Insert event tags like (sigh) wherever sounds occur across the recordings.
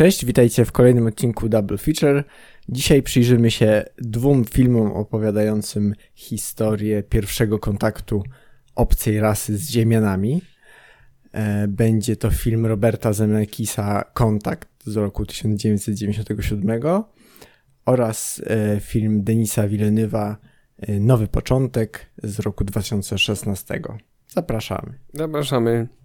Cześć, witajcie w kolejnym odcinku Double Feature. Dzisiaj przyjrzymy się dwóm filmom opowiadającym historię pierwszego kontaktu obcej rasy z Ziemianami. E, będzie to film Roberta Zemeckisa Kontakt z roku 1997 oraz e, film Denisa Villeneuve'a e, Nowy Początek z roku 2016. Zapraszamy. Zapraszamy.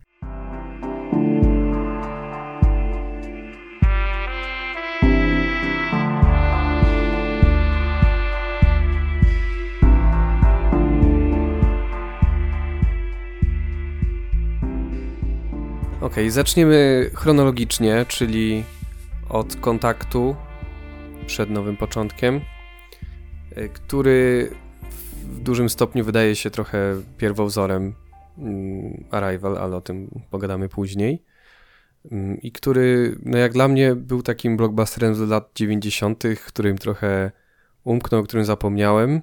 Ok, zaczniemy chronologicznie, czyli od kontaktu przed nowym początkiem, e, który w dużym stopniu wydaje się trochę pierwowzorem mm, Arrival, ale o tym pogadamy później. Mm, I który, no jak dla mnie, był takim blockbusterem z lat 90., którym trochę umknął, którym zapomniałem,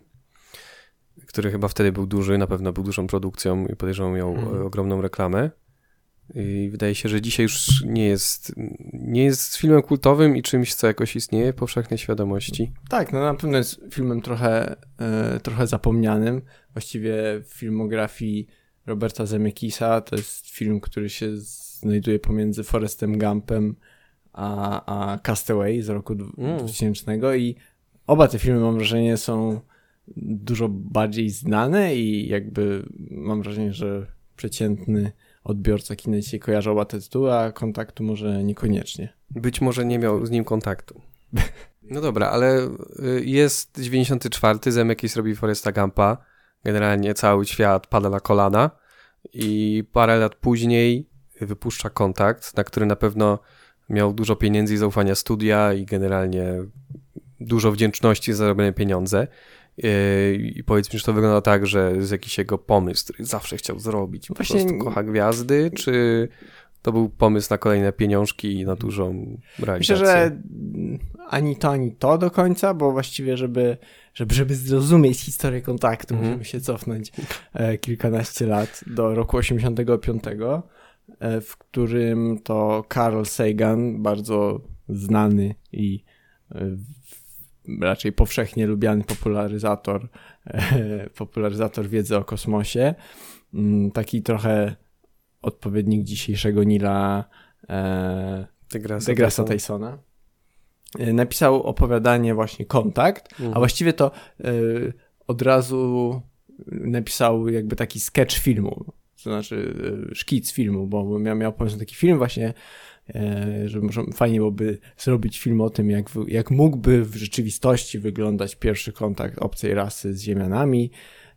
który chyba wtedy był duży, na pewno był dużą produkcją i podejrzewam miał mm. ogromną reklamę. I wydaje się, że dzisiaj już nie jest, nie jest filmem kultowym i czymś, co jakoś istnieje w powszechnej świadomości. Tak, no na pewno jest filmem trochę, e, trochę zapomnianym. Właściwie w filmografii Roberta Zemeckisa to jest film, który się znajduje pomiędzy Forestem Gumpem a, a Castaway z roku mm. 2000 i oba te filmy mam wrażenie są dużo bardziej znane i jakby mam wrażenie, że przeciętny odbiorca kina dzisiaj kojarzą oba te tytuły, a kontaktu może niekoniecznie. Być może nie miał z nim kontaktu. No dobra, ale y, jest 94, Zemeckis robi Foresta Gampa, generalnie cały świat pada na kolana i parę lat później wypuszcza kontakt, na który na pewno miał dużo pieniędzy i zaufania studia i generalnie dużo wdzięczności za zarobione pieniądze. Yy, I powiedz mi, czy to wygląda tak, że jest jakiś jego pomysł, który zawsze chciał zrobić, po Właśnie... prostu kocha gwiazdy, czy to był pomysł na kolejne pieniążki i na dużą realizację? Myślę, że ani to, ani to do końca, bo właściwie, żeby, żeby, żeby zrozumieć historię kontaktu, mhm. musimy się cofnąć e, kilkanaście lat do roku 85, e, w którym to Carl Sagan, bardzo znany i e, raczej powszechnie lubiany popularyzator, (laughs) popularyzator wiedzy o kosmosie. Mm, taki trochę odpowiednik dzisiejszego Nila e, DeGrasse Tysona. E, napisał opowiadanie właśnie Kontakt, mhm. a właściwie to e, od razu napisał jakby taki sketch filmu, to znaczy e, szkic filmu, bo miał, miał pomysł taki film właśnie że może fajnie byłoby zrobić film o tym, jak, jak mógłby w rzeczywistości wyglądać pierwszy kontakt obcej rasy z Ziemianami,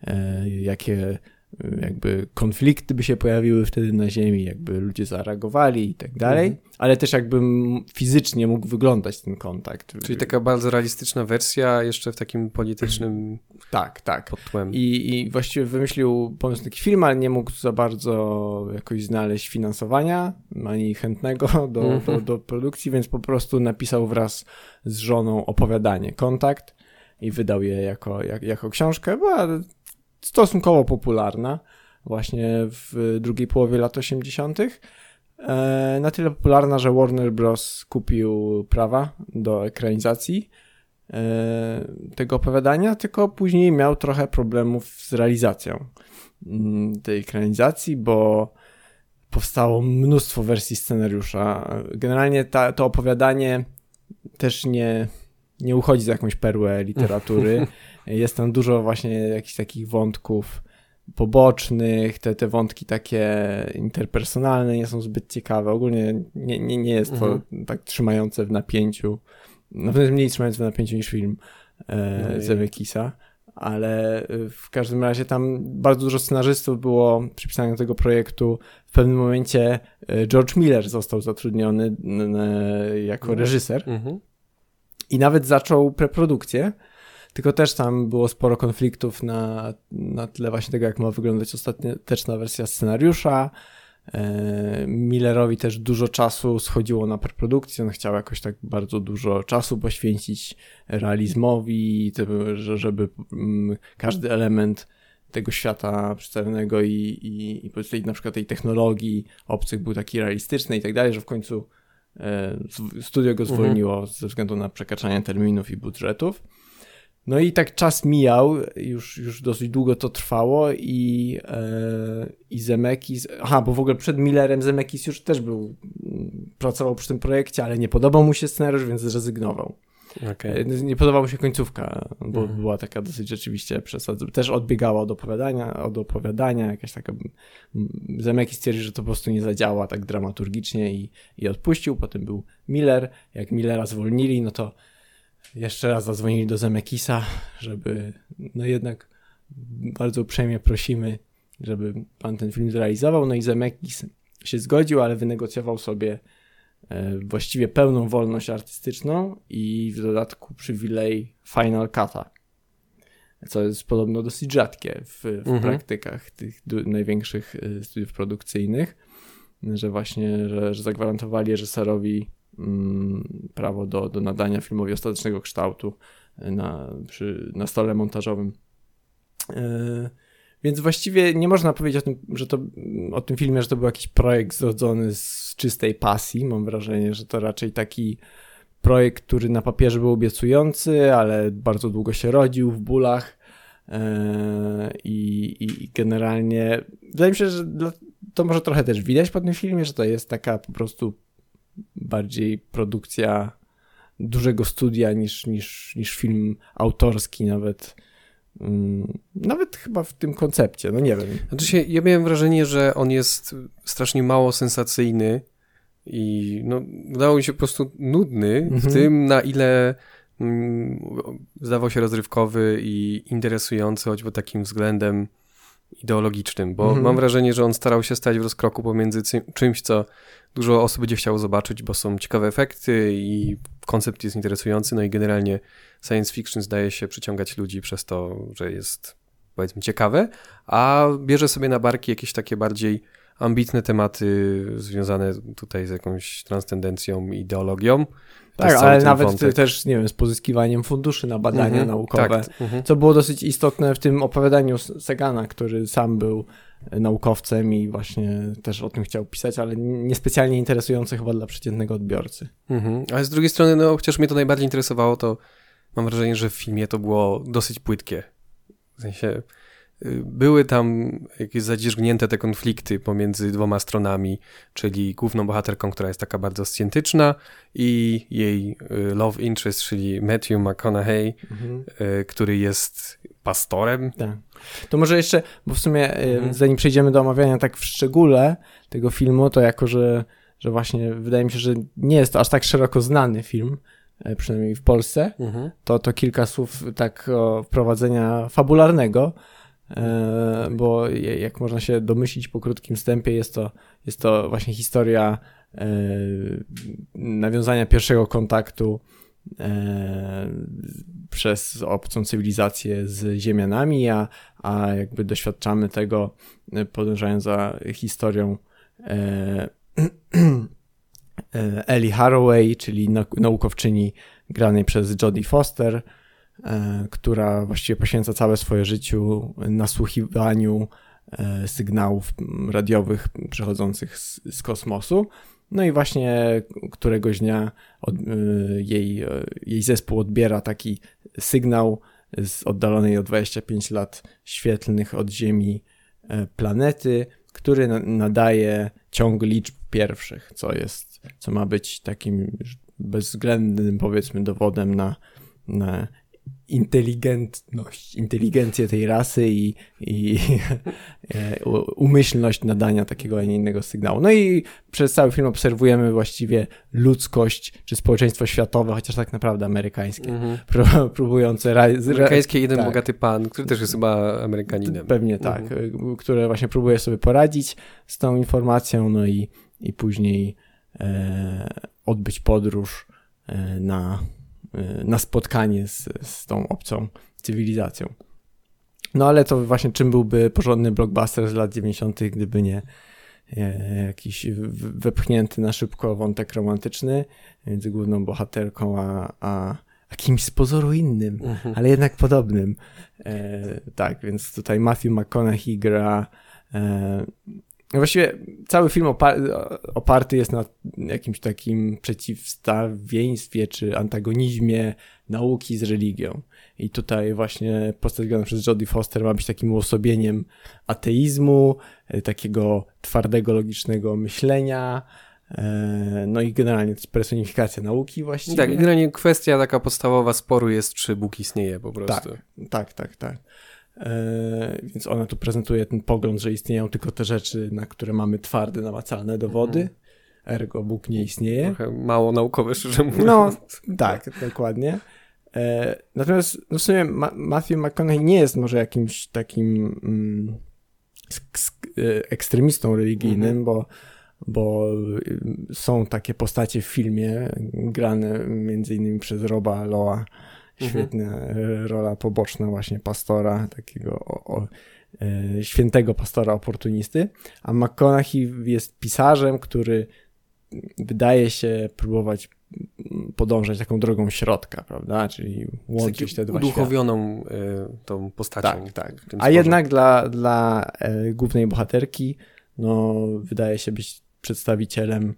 e, jakie jakby konflikty by się pojawiły wtedy na Ziemi, jakby ludzie zareagowali i tak dalej, mhm. ale też jakby fizycznie mógł wyglądać ten kontakt. Czyli taka bardzo realistyczna wersja, jeszcze w takim politycznym (clears throat) tak, tak. podtłem. I, I właściwie wymyślił pomysł na taki film, ale nie mógł za bardzo jakoś znaleźć finansowania, ani chętnego (laughs) do, mhm. do, do produkcji, więc po prostu napisał wraz z żoną opowiadanie Kontakt i wydał je jako, jak, jako książkę. Była stosunkowo popularna właśnie w drugiej połowie lat 80. E, na tyle popularna, że Warner Bros. kupił prawa do ekranizacji e, tego opowiadania, tylko później miał trochę problemów z realizacją mm, tej ekranizacji, bo powstało mnóstwo wersji scenariusza. Generalnie ta, to opowiadanie też nie, nie uchodzi za jakąś perłę literatury. (laughs) Jest tam dużo właśnie jakichś takich wątków pobocznych, te, te wątki takie interpersonalne nie są zbyt ciekawe. Ogólnie nie, nie, nie jest to mhm. tak trzymające w napięciu. Na pewno mniej trzymające w napięciu niż film e, no Zemekisa, ale w każdym razie tam bardzo dużo scenarzystów było przypisanych do tego projektu. W pewnym momencie e, George Miller został zatrudniony jako mhm. reżyser mhm. I nawet zaczął preprodukcję tylko też tam było sporo konfliktów na, na tle właśnie tego, jak ma wyglądać ostateczna wersja scenariusza. E, Millerowi też dużo czasu schodziło na preprodukcję, on chciał jakoś tak bardzo dużo czasu poświęcić realizmowi, żeby mm, każdy element tego świata przedstawionego i, i, i na przykład tej technologii obcych był taki realistyczny i tak dalej, że w końcu studio go mhm. zwolniło mhm. ze względu na przekraczanie terminów i budżetów. No i tak czas mijał, już, już dosyć długo to trwało i, e, i Zemekis, aha, bo w ogóle przed Millerem Zemekis już też był, pracował przy tym projekcie, ale nie podobał mu się scenariusz, więc zrezygnował. Okay. Nie podobała mu się końcówka, bo mhm. była taka dosyć rzeczywiście przesadzona. Też odbiegała od opowiadania, od opowiadania, jakaś taka... Zemeki stwierdził, że to po prostu nie zadziała tak dramaturgicznie i, i odpuścił. Potem był Miller. Jak Millera zwolnili, no to jeszcze raz zadzwonili do Zemekisa, żeby no jednak bardzo uprzejmie prosimy, żeby pan ten film zrealizował. No i Zemekis się zgodził, ale wynegocjował sobie E, właściwie pełną wolność artystyczną i w dodatku przywilej Final Cut'a, co jest podobno dosyć rzadkie w, w mhm. praktykach tych największych e, studiów produkcyjnych, że właśnie, że, że zagwarantowali reżyserowi mm, prawo do, do nadania filmowi ostatecznego kształtu na, przy, na stole montażowym. Yy, więc właściwie nie można powiedzieć o tym, że to, o tym filmie, że to był jakiś projekt zrodzony z czystej pasji. Mam wrażenie, że to raczej taki projekt, który na papierze był obiecujący, ale bardzo długo się rodził w bólach. E, I, i, generalnie wydaje mi się, że to może trochę też widać po tym filmie, że to jest taka po prostu bardziej produkcja dużego studia niż, niż, niż film autorski, nawet nawet chyba w tym koncepcie, no nie wiem. Znaczy się, ja miałem wrażenie, że on jest strasznie mało sensacyjny i no, wydawał mi się po prostu nudny mhm. w tym, na ile mm, zdawał się rozrywkowy i interesujący, choćby takim względem ideologicznym, bo mhm. mam wrażenie, że on starał się stać w rozkroku pomiędzy czymś, co dużo osób będzie chciało zobaczyć, bo są ciekawe efekty i koncept jest interesujący, no i generalnie science fiction zdaje się przyciągać ludzi przez to, że jest powiedzmy ciekawe, a bierze sobie na barki jakieś takie bardziej ambitne tematy związane tutaj z jakąś transcendencją i ideologią. Tak, ale nawet wątek. też, nie wiem, z pozyskiwaniem funduszy na badania mhm, naukowe, tak, mhm. co było dosyć istotne w tym opowiadaniu Segana, który sam był naukowcem i właśnie też o tym chciał pisać, ale niespecjalnie interesujące chyba dla przeciętnego odbiorcy. Mhm. Ale z drugiej strony, no chociaż mnie to najbardziej interesowało, to mam wrażenie, że w filmie to było dosyć płytkie. W sensie y, były tam jakieś zadzierzgnięte te konflikty pomiędzy dwoma stronami, czyli główną bohaterką, która jest taka bardzo scjentyczna i jej y, love interest, czyli Matthew McConaughey, mhm. Y, który jest pastorem. Tak. To może jeszcze, bo w sumie mhm. zanim przejdziemy do omawiania tak w szczególe tego filmu, to jako, że, że właśnie wydaje mi się, że nie jest to aż tak szeroko znany film, przynajmniej w Polsce, mhm. to, to kilka słów tak wprowadzenia fabularnego, e, bo jak można się domyślić po krótkim wstępie, jest to, jest to właśnie historia e, nawiązania pierwszego kontaktu przez obcą cywilizację z Ziemianami, a, a jakby doświadczamy tego podążając za historią E, (clears throat) Ellie Haraway, czyli naukowczyni granej przez Jodie Foster, e, która właściwie poświęca całe swoje życie nasłuchiwaniu e, sygnałów radiowych przechodzących z, z kosmosu. No i właśnie któregoś dnia od, jej, jej zespół odbiera taki sygnał z oddalonej o 25 lat świetlnych od Ziemi planety, który nadaje ciąg liczb pierwszych, co jest, co ma być takim bezwzględnym, powiedzmy, dowodem na, na inteligentność, inteligencję tej rasy i, i (laughs) umyślność nadania takiego, a nie innego sygnału. No i przez cały film obserwujemy właściwie ludzkość, czy społeczeństwo światowe, chociaż tak naprawdę amerykańskie, mm -hmm. próbujące... Amerykańskie jeden tak. bogaty pan, który też jest chyba Amerykaninem. Pewnie tak, mm -hmm. które właśnie próbuje sobie poradzić z tą informacją, no i, i później e, odbyć podróż e, na Y, na spotkanie z, z tą obcą cywilizacją. No ale to właśnie czym byłby porządny blockbuster z lat 90., gdyby nie jakiś wepchnięty na szybko wątek romantyczny między główną bohaterką a, a, a kimś z pozoru innym, mhm. ale jednak podobnym. E, tak, więc tutaj Matthew McConaughey gra e, Właściwie cały film oparty jest na jakimś takim przeciwstawieństwie czy antagonizmie nauki z religią. I tutaj właśnie postać grana przez Jodie Foster ma być takim uosobieniem ateizmu, e, takiego twardego, logicznego myślenia, e, no i generalnie to jest personifikacja nauki właściwie. Tak, generalnie kwestia taka podstawowa sporu jest, czy Bóg istnieje po prostu. Tak, tak, tak. tak. E, więc ona tu prezentuje ten pogląd, że istnieją tylko te rzeczy, na które mamy twarde, namacalne dowody. Mhm. Ergo Bóg nie istnieje. Trochę mało naukowe, szczerze mówiąc. No, tak, dokładnie. E, natomiast no w sumie Ma Matthew McConaughey nie jest może jakimś takim mm, e, ekstremistą religijnym, mhm. bo, bo y, są takie postacie w filmie grane między innymi przez Roba Loa. Świetna mhm. rola poboczna właśnie pastora, takiego o, o, e, świętego pastora oportunisty. A McConaughey jest pisarzem, który wydaje się próbować podążać taką drogą środka, prawda? Czyli łączyć te dwa uduchowioną y, tą postacią. Tak, tak. A jednak dla, dla głównej bohaterki no, wydaje się być przedstawicielem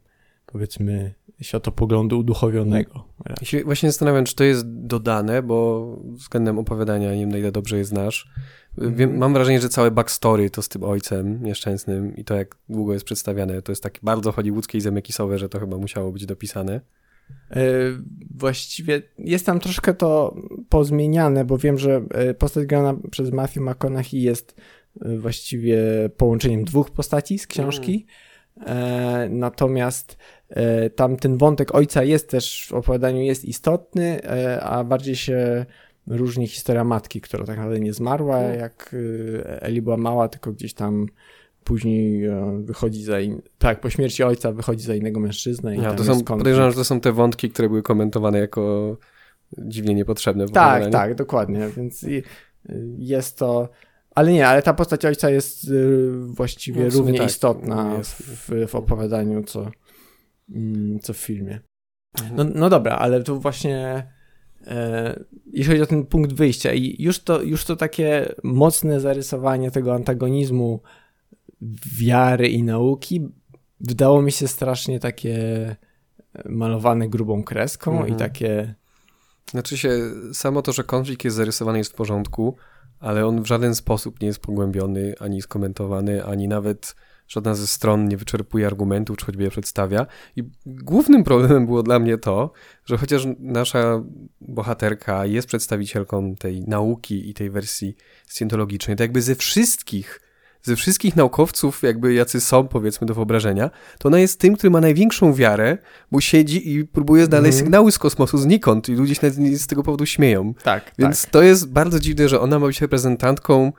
powiedzmy światopoglądu uduchowionego. Ja się właśnie zastanawiam, czy to jest dodane, bo względem opowiadania nie wiem na ile dobrze je znasz. Wiem, mhm. mam wrażenie, że całe backstory to z tym ojcem nieszczęsnym i to jak długo jest przedstawiane, to jest takie bardzo hollywoodzkie i zamekisowe, że to chyba musiało być dopisane. Yy, właściwie jest tam troszkę to pozmieniane, bo wiem, że e, postać grana przez Matthew McConaughey jest e, właściwie połączeniem dwóch postaci z książki. Mm. Natomiast E, tam ten wątek ojca jest też w opowiadaniu jest istotny, e, a bardziej się różni historia matki, która tak naprawdę nie zmarła, mm. jak e, Eli była mała, tylko gdzieś tam później wychodzi za in... tak, po śmierci ojca wychodzi za innego mężczyznę i ja, to są, podejrzewam, że to są te wątki, które były komentowane jako dziwnie niepotrzebne. tak, tak, dokładnie, więc jest to ale nie, ale ta postać ojca jest właściwie no, równie tak, istotna w, w opowiadaniu, co, co w filmie. Mhm. No, no dobra, ale tu właśnie e, jeśli chodzi o ten punkt wyjścia i już to, już to takie mocne zarysowanie tego antagonizmu wiary i nauki wydało mi się strasznie takie malowane grubą kreską mhm. i takie... Znaczy się, samo to, że konflikt jest zarysowany jest w porządku, ale on w żaden sposób nie jest pogłębiony, ani skomentowany, ani nawet żadna ze stron nie wyczerpuje argumentów, czy choćby je przedstawia. I głównym problemem było dla mnie to, że chociaż nasza bohaterka jest przedstawicielką tej nauki i tej wersji scjentologicznej, to jakby ze wszystkich ze wszystkich naukowców, jakby jacy są, powiedzmy, do wyobrażenia, to ona jest tym, który ma największą wiarę, bo siedzi i próbuje znaleźć mm. sygnały z kosmosu znikąd i ludzie się z tego powodu śmieją. Tak, Więc tak. to jest bardzo dziwne, że ona ma być reprezentantką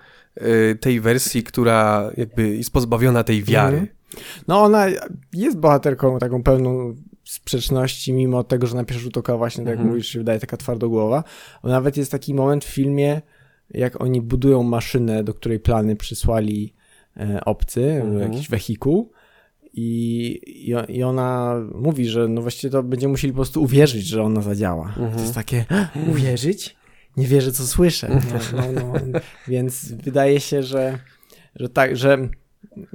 Y, tej wersji, która jakby jest pozbawiona tej wiary. Mhm. No ona jest bohaterką taką pełną sprzeczności, mimo tego, że na pierwszy rzut oka właśnie, tak jak mhm. mówisz, się wydaje taka twardogłowa. Nawet jest taki moment w filmie, jak oni budują maszynę, do której plany przysłali obcy, mhm. jakiś wehikuł i, i, ona mówi, że no właściwie to będziemy musieli po prostu uwierzyć, że ona zadziała. Mhm. To jest takie, uwierzyć? nie wierzę, co słyszę. No, no, no. Więc wydaje się, że, że tak, że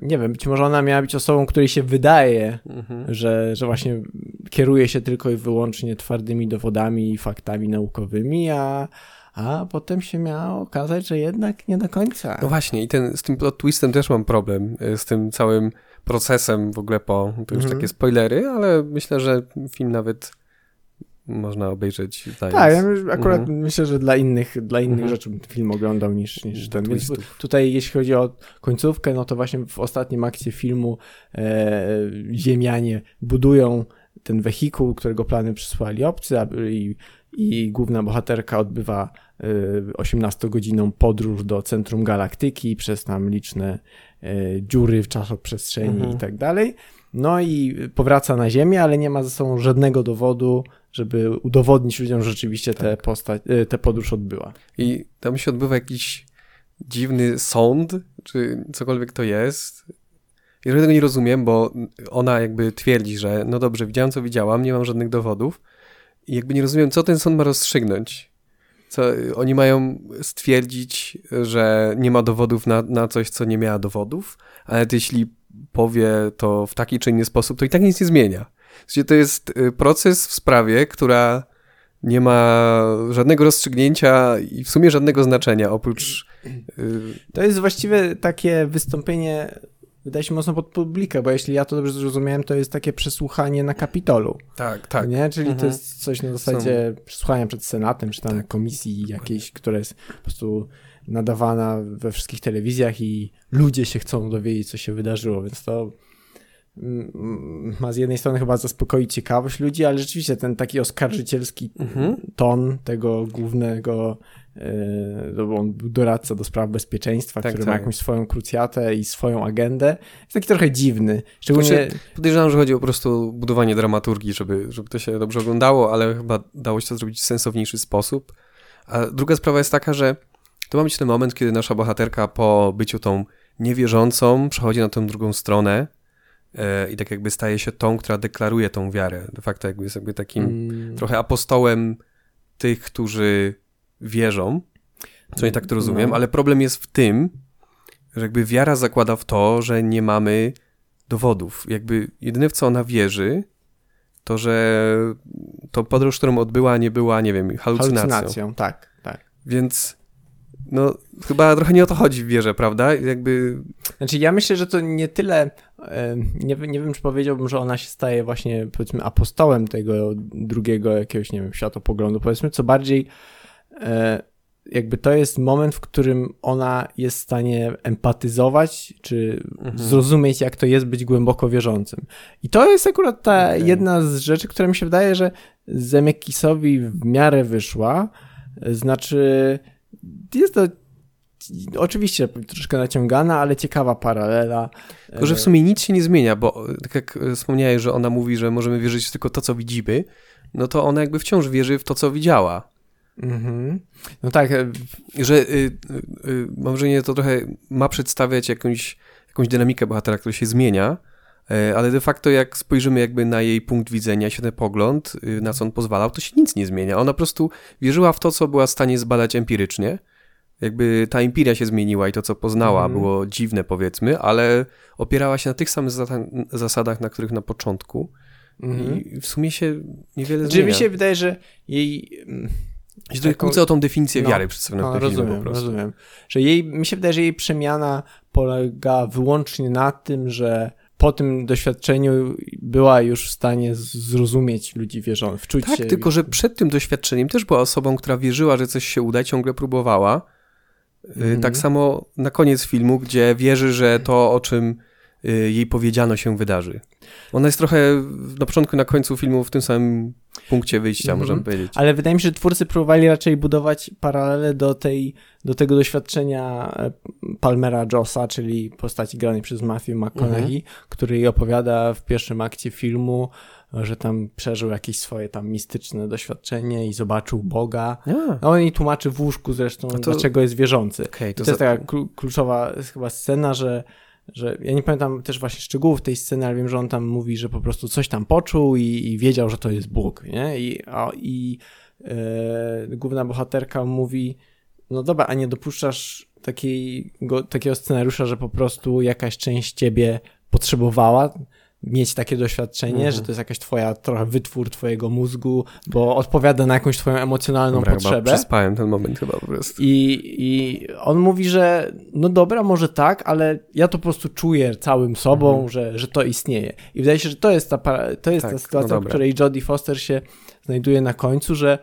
nie wiem, być może ona miała być osobą, której się wydaje, mhm. że, że właśnie kieruje się tylko i wyłącznie twardymi dowodami i faktami naukowymi, a, a potem się miało okazać, że jednak nie do końca. No właśnie, i ten, z tym plot twistem też mam problem, e, z tym całym procesem w ogóle po, to już mhm. takie spoilery, ale myślę, że film nawet można obejrzeć. Zając. Tak, ja akurat mhm. myślę, że dla innych, dla innych mhm. rzeczy bym film oglądał niż, niż ten. Więc tutaj jeśli chodzi o końcówkę, no to właśnie w ostatnim akcie filmu e, Ziemianie budują ten wehikuł, którego plany przysłali obcy i, i główna bohaterka odbywa 18-godzinną e, podróż do centrum galaktyki przez tam liczne e, dziury w czasoprzestrzeni mhm. i tak dalej. No i powraca na Ziemię, ale nie ma ze sobą żadnego dowodu, żeby udowodnić ludziom, że rzeczywiście tak. te, postać, y, te podróż odbyła. I tam się odbywa jakiś dziwny sąd, czy cokolwiek to jest. Ja tego nie rozumiem, bo ona jakby twierdzi, że no dobrze, widziałam co widziałam, nie mam żadnych dowodów jakby nie rozumiem, co ten sąd ma rozstrzygnąć. Co, oni mają stwierdzić, że nie ma dowodów na, na coś, co nie miała dowodów, ale jeśli powie to w taki czy inny sposób, to i tak nic nie zmienia. To jest y, proces w sprawie, która nie ma żadnego rozstrzygnięcia i w sumie żadnego znaczenia oprócz. Y, to jest właściwie takie wystąpienie wydaje się mocno pod publikę, bo jeśli ja to dobrze zrozumiałem, to jest takie przesłuchanie na Kapitolu. Tak, tak. Nie? Czyli mhm. to jest coś na zasadzie Są... przesłuchania przed Senatem, czy tam tak. komisji jakiejś, która jest po prostu nadawana we wszystkich telewizjach i ludzie się chcą dowiedzieć, co się wydarzyło, więc to mm, ma z jednej strony chyba zaspokoić ciekawość ludzi, ale rzeczywiście ten taki oskarżycielski mhm. ton tego głównego bo on był doradca do spraw bezpieczeństwa, tak, który tak. ma jakąś swoją krucjatę i swoją agendę. Jest taki trochę dziwny. Szczególnie... Znaczy, podejrzewam, że chodzi o po prostu budowanie dramaturgii, żeby, żeby to się dobrze oglądało, ale chyba dało się to zrobić w sensowniejszy sposób. A druga sprawa jest taka, że to ma być ten moment, kiedy nasza bohaterka po byciu tą niewierzącą przechodzi na tę drugą stronę yy, i tak jakby staje się tą, która deklaruje tą wiarę. De facto jakby jest jakby takim mm. trochę apostołem tych, którzy wierzą, co nie tak to rozumiem, no. ale problem jest w tym, że jakby wiara zakłada w to, że nie mamy dowodów. Jakby jedyne w co ona wierzy, to że to podróż, którą odbyła, nie była, nie wiem, halucynacją. Halucynacją, tak, tak. Więc no, chyba trochę nie o to chodzi w wierze, prawda? Jakby... Znaczy, ja myślę, że to nie tyle, nie, nie wiem, czy powiedziałbym, że ona się staje właśnie, powiedzmy, apostołem tego drugiego jakiegoś, nie wiem, światopoglądu, powiedzmy, co bardziej jakby to jest moment, w którym ona jest w stanie empatyzować, czy mhm. zrozumieć, jak to jest być głęboko wierzącym. I to jest akurat ta okay. jedna z rzeczy, która mi się wydaje, że Zemekisowi w miarę wyszła. Znaczy, jest to oczywiście troszkę naciągana, ale ciekawa paralela. Tylko, że w sumie nic się nie zmienia, bo tak jak wspomniałeś, że ona mówi, że możemy wierzyć tylko to, co widzimy, no to ona jakby wciąż wierzy w to, co widziała. Mhm. No tak. E, że y, y, y, mam wrażenie, to trochę ma przedstawiać jakąś, jakąś dynamikę bohatera, która się zmienia, y, ale de facto jak spojrzymy jakby na jej punkt widzenia, pogląd, y, na co on pozwalał, to się nic nie zmienia. Ona po prostu wierzyła w to, co była w stanie zbadać empirycznie. Jakby ta empiria się zmieniła i to, co poznała, mhm. było dziwne, powiedzmy, ale opierała się na tych samych zasadach, na których na początku. Mhm. I w sumie się niewiele znaczy, zmienia. mi się wydaje, że jej się trochę kłócę o tą definicję no, wiary przedstawioną no, w rozumiem, po prostu. Rozumiem. Że jej, mi się wydaje, że jej przemiana polega wyłącznie na tym, że po tym doświadczeniu była już w stanie zrozumieć ludzi wierzących, wczuć tak, się. tylko że przed tym doświadczeniem też była osobą, która wierzyła, że coś się uda, ciągle próbowała. Mm -hmm. Tak samo na koniec filmu, gdzie wierzy, że to, o czym y, jej powiedziano, się wydarzy. Ona jest trochę na początku na końcu filmu w tym samym punkcie wyjścia, mm -hmm. możemy powiedzieć. Ale wydaje mi się, że twórcy próbowali raczej budować paralele do, tej, do tego doświadczenia e, Palmera Jossa, czyli postaci granej przez Matthew McConaughey, mm -hmm. który jej opowiada w pierwszym akcie filmu, że tam przeżył jakieś swoje tam mistyczne doświadczenie i zobaczył Boga. Yeah. No on jej tłumaczy w łóżku zresztą, to... dlaczego jest wierzący. Okay, to, to jest za... taka kluczowa chyba scena, że że ja nie pamiętam też właśnie szczegółów tej sceny, ale wiem, że on tam mówi, że po prostu coś tam poczuł i, i wiedział, że to jest Bóg, nie? I, a, i e, główna bohaterka mówi, no dobra, a nie dopuszczasz takiego, takiego scenariusza, że po prostu jakaś część ciebie potrzebowała mieć takie doświadczenie, mm. że to jest jakaś twoja, trochę wytwór twojego mózgu, bo odpowiada na jakąś twoją emocjonalną dobra, potrzebę. Chyba przespałem ten moment chyba po prostu. I, I on mówi, że no dobra, może tak, ale ja to po prostu czuję całym sobą, mm. że, że to istnieje. I wydaje się, że to jest ta, to jest tak, ta sytuacja, no w której Jodie Foster się znajduje na końcu, że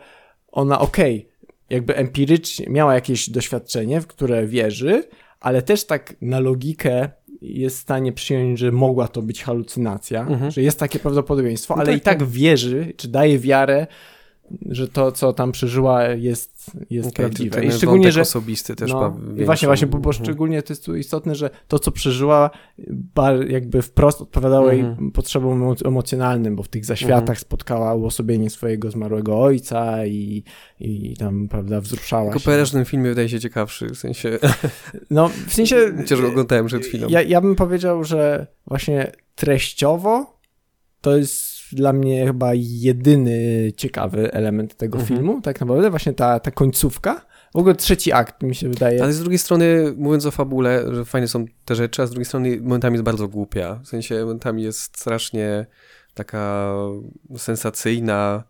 ona okej, okay, jakby empirycznie miała jakieś doświadczenie, w które wierzy, ale też tak na logikę jest w stanie przyjąć, że mogła to być halucynacja, mhm. że jest takie prawdopodobieństwo, no ale tak, i tak, tak wierzy, czy daje wiarę, że to, co tam przeżyła, jest, jest okay, prawdziwe. I szczególnie, że osobisty też no, Właśnie, właśnie, bo, bo mhm. szczególnie to jest tu istotne, że to, co przeżyła, jakby wprost odpowiadało jej mhm. potrzebom emocjonalnym, bo w tych zaświatach mhm. spotkała uosobienie swojego zmarłego ojca i, i tam, prawda, wzruszała Tylko się. Tylko ten film wydaje się ciekawszy, w sensie... (laughs) No, w sensie... (laughs) Chociaż oglądałem przed chwilą. Ja, ja bym powiedział, że właśnie treściowo to jest dla mnie chyba jedyny ciekawy element tego mhm. filmu, tak naprawdę, właśnie ta, ta końcówka. W ogóle trzeci akt mi się wydaje. Ale z drugiej strony, mówiąc o fabule, że fajne są te rzeczy, a z drugiej strony momentami jest bardzo głupia. W sensie momentami jest strasznie taka sensacyjna.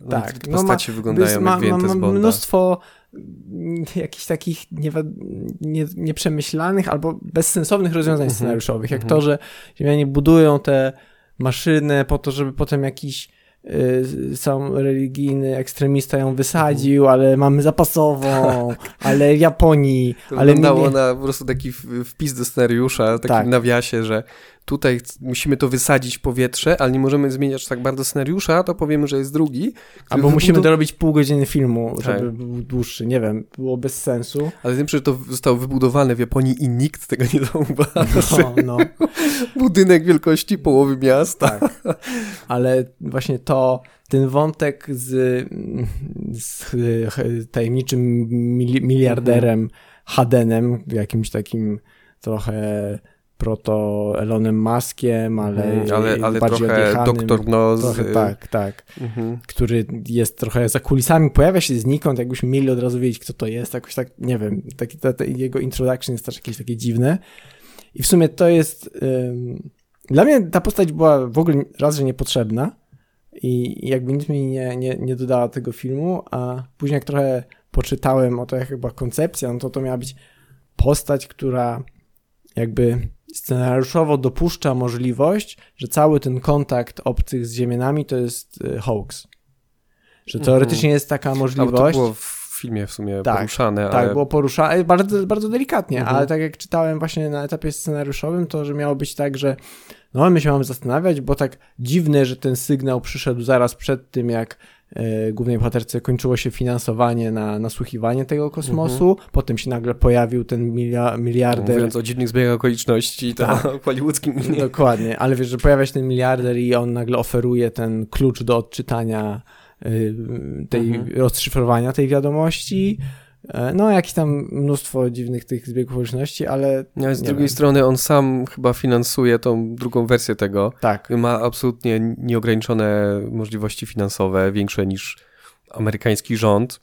No, tak, postacie no ma, wyglądają ma, jak wyjęte ma, ma, ma mnóstwo jakichś takich nie, nie, nieprzemyślanych albo bezsensownych rozwiązań mm -hmm. scenariuszowych, jak mm -hmm. to, że Ziemianie budują te maszyny po to, żeby potem jakiś Y, sam religijny ekstremista ją wysadził, ale mamy zapasową, tak. ale w Japonii. To ale wyglądało nie... na po prostu taki wpis do scenariusza, takim tak. nawiasie, że tutaj musimy to wysadzić w powietrze, ale nie możemy zmieniać tak bardzo scenariusza, to powiemy, że jest drugi. Albo musimy dorobić pół godziny filmu, tak. żeby był dłuższy. Nie wiem, było bez sensu. Ale wiem, że to zostało wybudowane w Japonii i nikt tego nie zauważył. No, no. (laughs) Budynek wielkości połowy miasta. Tak. Ale właśnie to, ten wątek z, z tajemniczym miliarderem mhm. Hadenem, jakimś takim trochę proto Elonem Maskiem, ale, mm, ale, ale bardziej trochę doktor Noz. Trochę, tak, tak. Mm-hmm. Który jest trochę za kulisami, pojawia się znikąd, jakbyśmy mieli od razu wiedzieć, kto to jest, jakoś tak, nie wiem, taki, ta, ta, jego introduction jest też jakieś takie dziwne. I w sumie to jest... Ym, dla mnie ta postać była w ogóle raz, że niepotrzebna i jakby nic mi nie, nie, nie dodała tego filmu, a później jak trochę poczytałem o to, jak chyba koncepcja, no to to miała być postać, która jakby scenariuszowo dopuszcza możliwość, że cały ten kontakt obcych z Ziemianami to jest y, hoax. Że mhm. teoretycznie jest taka możliwość. Ale to było w filmie w sumie tak, poruszane. Tak, ale... było poruszane bardzo, bardzo delikatnie, mhm. ale tak jak czytałem właśnie na etapie scenariuszowym, to że miało być tak, że no my się mamy zastanawiać, bo tak dziwne, że ten sygnał przyszedł zaraz przed tym, jak głównej bohaterce kończyło się finansowanie na nasłuchiwanie tego kosmosu, mhm. potem się nagle pojawił ten milia, miliarder. Mówiąc o dziwnych zbiegach okoliczności, to tak. (laughs) hollywoodzkim Dokładnie, ale wiesz, że pojawia się ten miliarder i on nagle oferuje ten klucz do odczytania e, tej, mhm. rozszyfrowania tej wiadomości, E, no, jakieś tam mnóstwo dziwnych tych zbiegów okoliczności, ale. No, z drugiej wiem. strony on sam chyba finansuje tą drugą wersję tego. Tak. Ma absolutnie nieograniczone możliwości finansowe, większe niż amerykański rząd.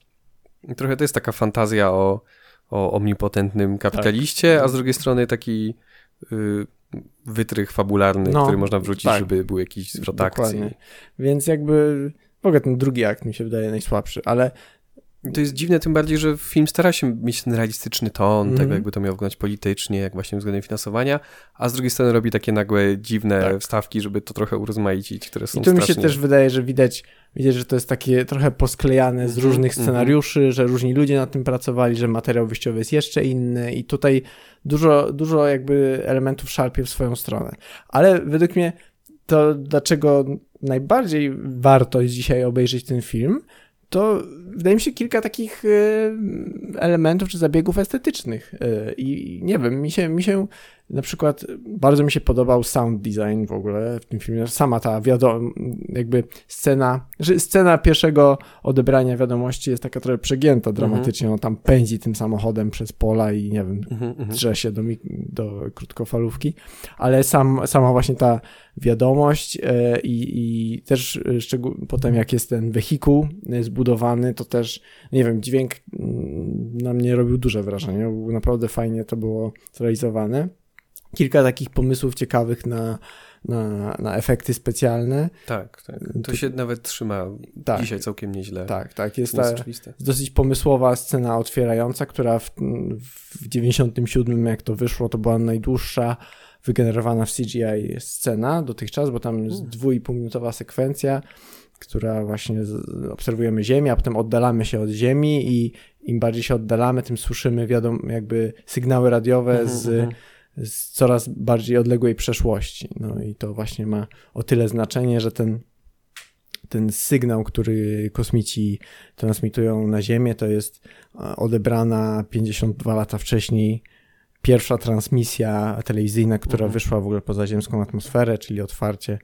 I trochę to jest taka fantazja o, o omnipotentnym kapitaliście, tak. a z drugiej strony taki y, wytrych fabularny, no, który można wrzucić, tak. żeby był jakiś zwrot Dokładnie. akcji. Więc jakby w ogóle ten drugi akt mi się wydaje najsłabszy, ale to jest dziwne, tym bardziej, że film stara się mieć ten realistyczny ton, mm. tego jakby to miało wyglądać politycznie, jak właśnie względem finansowania, a z drugiej strony robi takie nagłe, dziwne tak. wstawki, żeby to trochę urozmaicić, które są I tu strasznie... mi się też wydaje, że widać, widać, że to jest takie trochę posklejane z mhm, różnych mhm. scenariuszy, mm -hmm. że różni ludzie nad tym pracowali, że materiał wyjściowy jest jeszcze inny i tutaj dużo, dużo jakby elementów szarpie w swoją stronę. Ale według mnie to, dlaczego najbardziej warto dzisiaj obejrzeć ten film, to wydaje mi się kilka takich e, elementów czy zabiegów estetycznych. E, I nie wiem, mi się, mi się na przykład bardzo mi się podobał sound design w ogóle w tym filmie. Sama ta wiadomo, jakby scena, że scena pierwszego odebrania wiadomości jest taka trochę przegięta mhm. dramatycznie. Mm -hmm. On tam pędzi tym samochodem przez pola i nie wiem, mm -hmm. drze się do, do krótkofalówki, ale sam, sama właśnie ta wiadomość e, i, i też szczegół, potem jak jest ten wehikuł zbudowany, to też, nie wiem, dźwięk mm, na mnie robił duże wrażenie. Naprawdę fajnie to było zrealizowane kilka takich pomysłów ciekawych na, na, na efekty specjalne. Tak, tak. To się nawet trzyma tak, dzisiaj całkiem nieźle. Tak, tak. Jest, ta, jest dosyć pomysłowa scena otwierająca, która w, w 97, jak to wyszło, to była najdłuższa wygenerowana w CGI scena dotychczas, bo tam jest dwu i pół minutowa sekwencja, która właśnie obserwujemy Ziemię, a potem oddalamy się od Ziemi i im bardziej się oddalamy, tym słyszymy wiadomo, jakby sygnały radiowe mm -hmm, z mm -hmm z coraz bardziej odległej przeszłości. No i to właśnie ma o tyle znaczenie, że ten, ten sygnał, który kosmici transmitują na Ziemię, to jest odebrana 52 lata wcześniej pierwsza transmisja telewizyjna, która mhm. wyszła w ogóle poza ziemską atmosferę, czyli otwarcie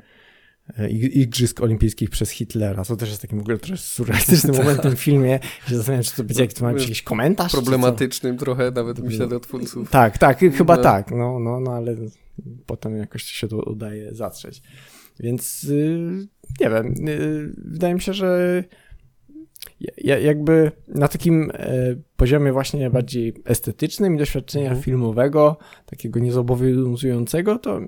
Igrzysk Olimpijskich przez Hitlera. To też jest takim w ogóle trochę surrealistycznym (laughs) tak. momentem w filmie. Się zastanawiam, czy to będzie jakiś, to jakiś komentarz? Problematycznym trochę, nawet myślę do twórców. Tak, tak, chyba no. tak, no, no, no, ale potem jakoś się to udaje zatrzeć. Więc y, nie wiem, y, wydaje mi się, że jakby na takim e, poziomie właśnie bardziej estetycznym i doświadczenia mhm. filmowego, takiego niezobowiązującego, to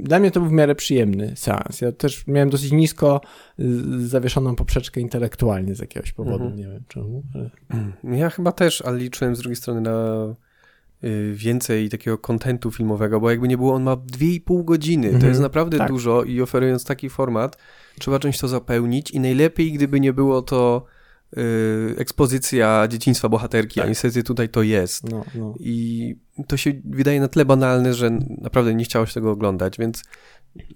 dla mnie to był w miarę przyjemny seans. Ja też miałem dosyć nisko zawieszoną poprzeczkę intelektualnie z jakiegoś powodu, mhm. nie wiem czemu. Ale... Ja chyba też, ale liczyłem z drugiej strony na y, więcej takiego kontentu filmowego, bo jakby nie było, on ma 2,5 godziny. To jest mhm. naprawdę tak. dużo i oferując taki format, trzeba czymś to zapełnić i najlepiej, gdyby nie było to ekspozycja dzieciństwa bohaterki, tak. a niestety tutaj to jest. No, no. I to się wydaje na tle banalne, że naprawdę nie chciało się tego oglądać, więc...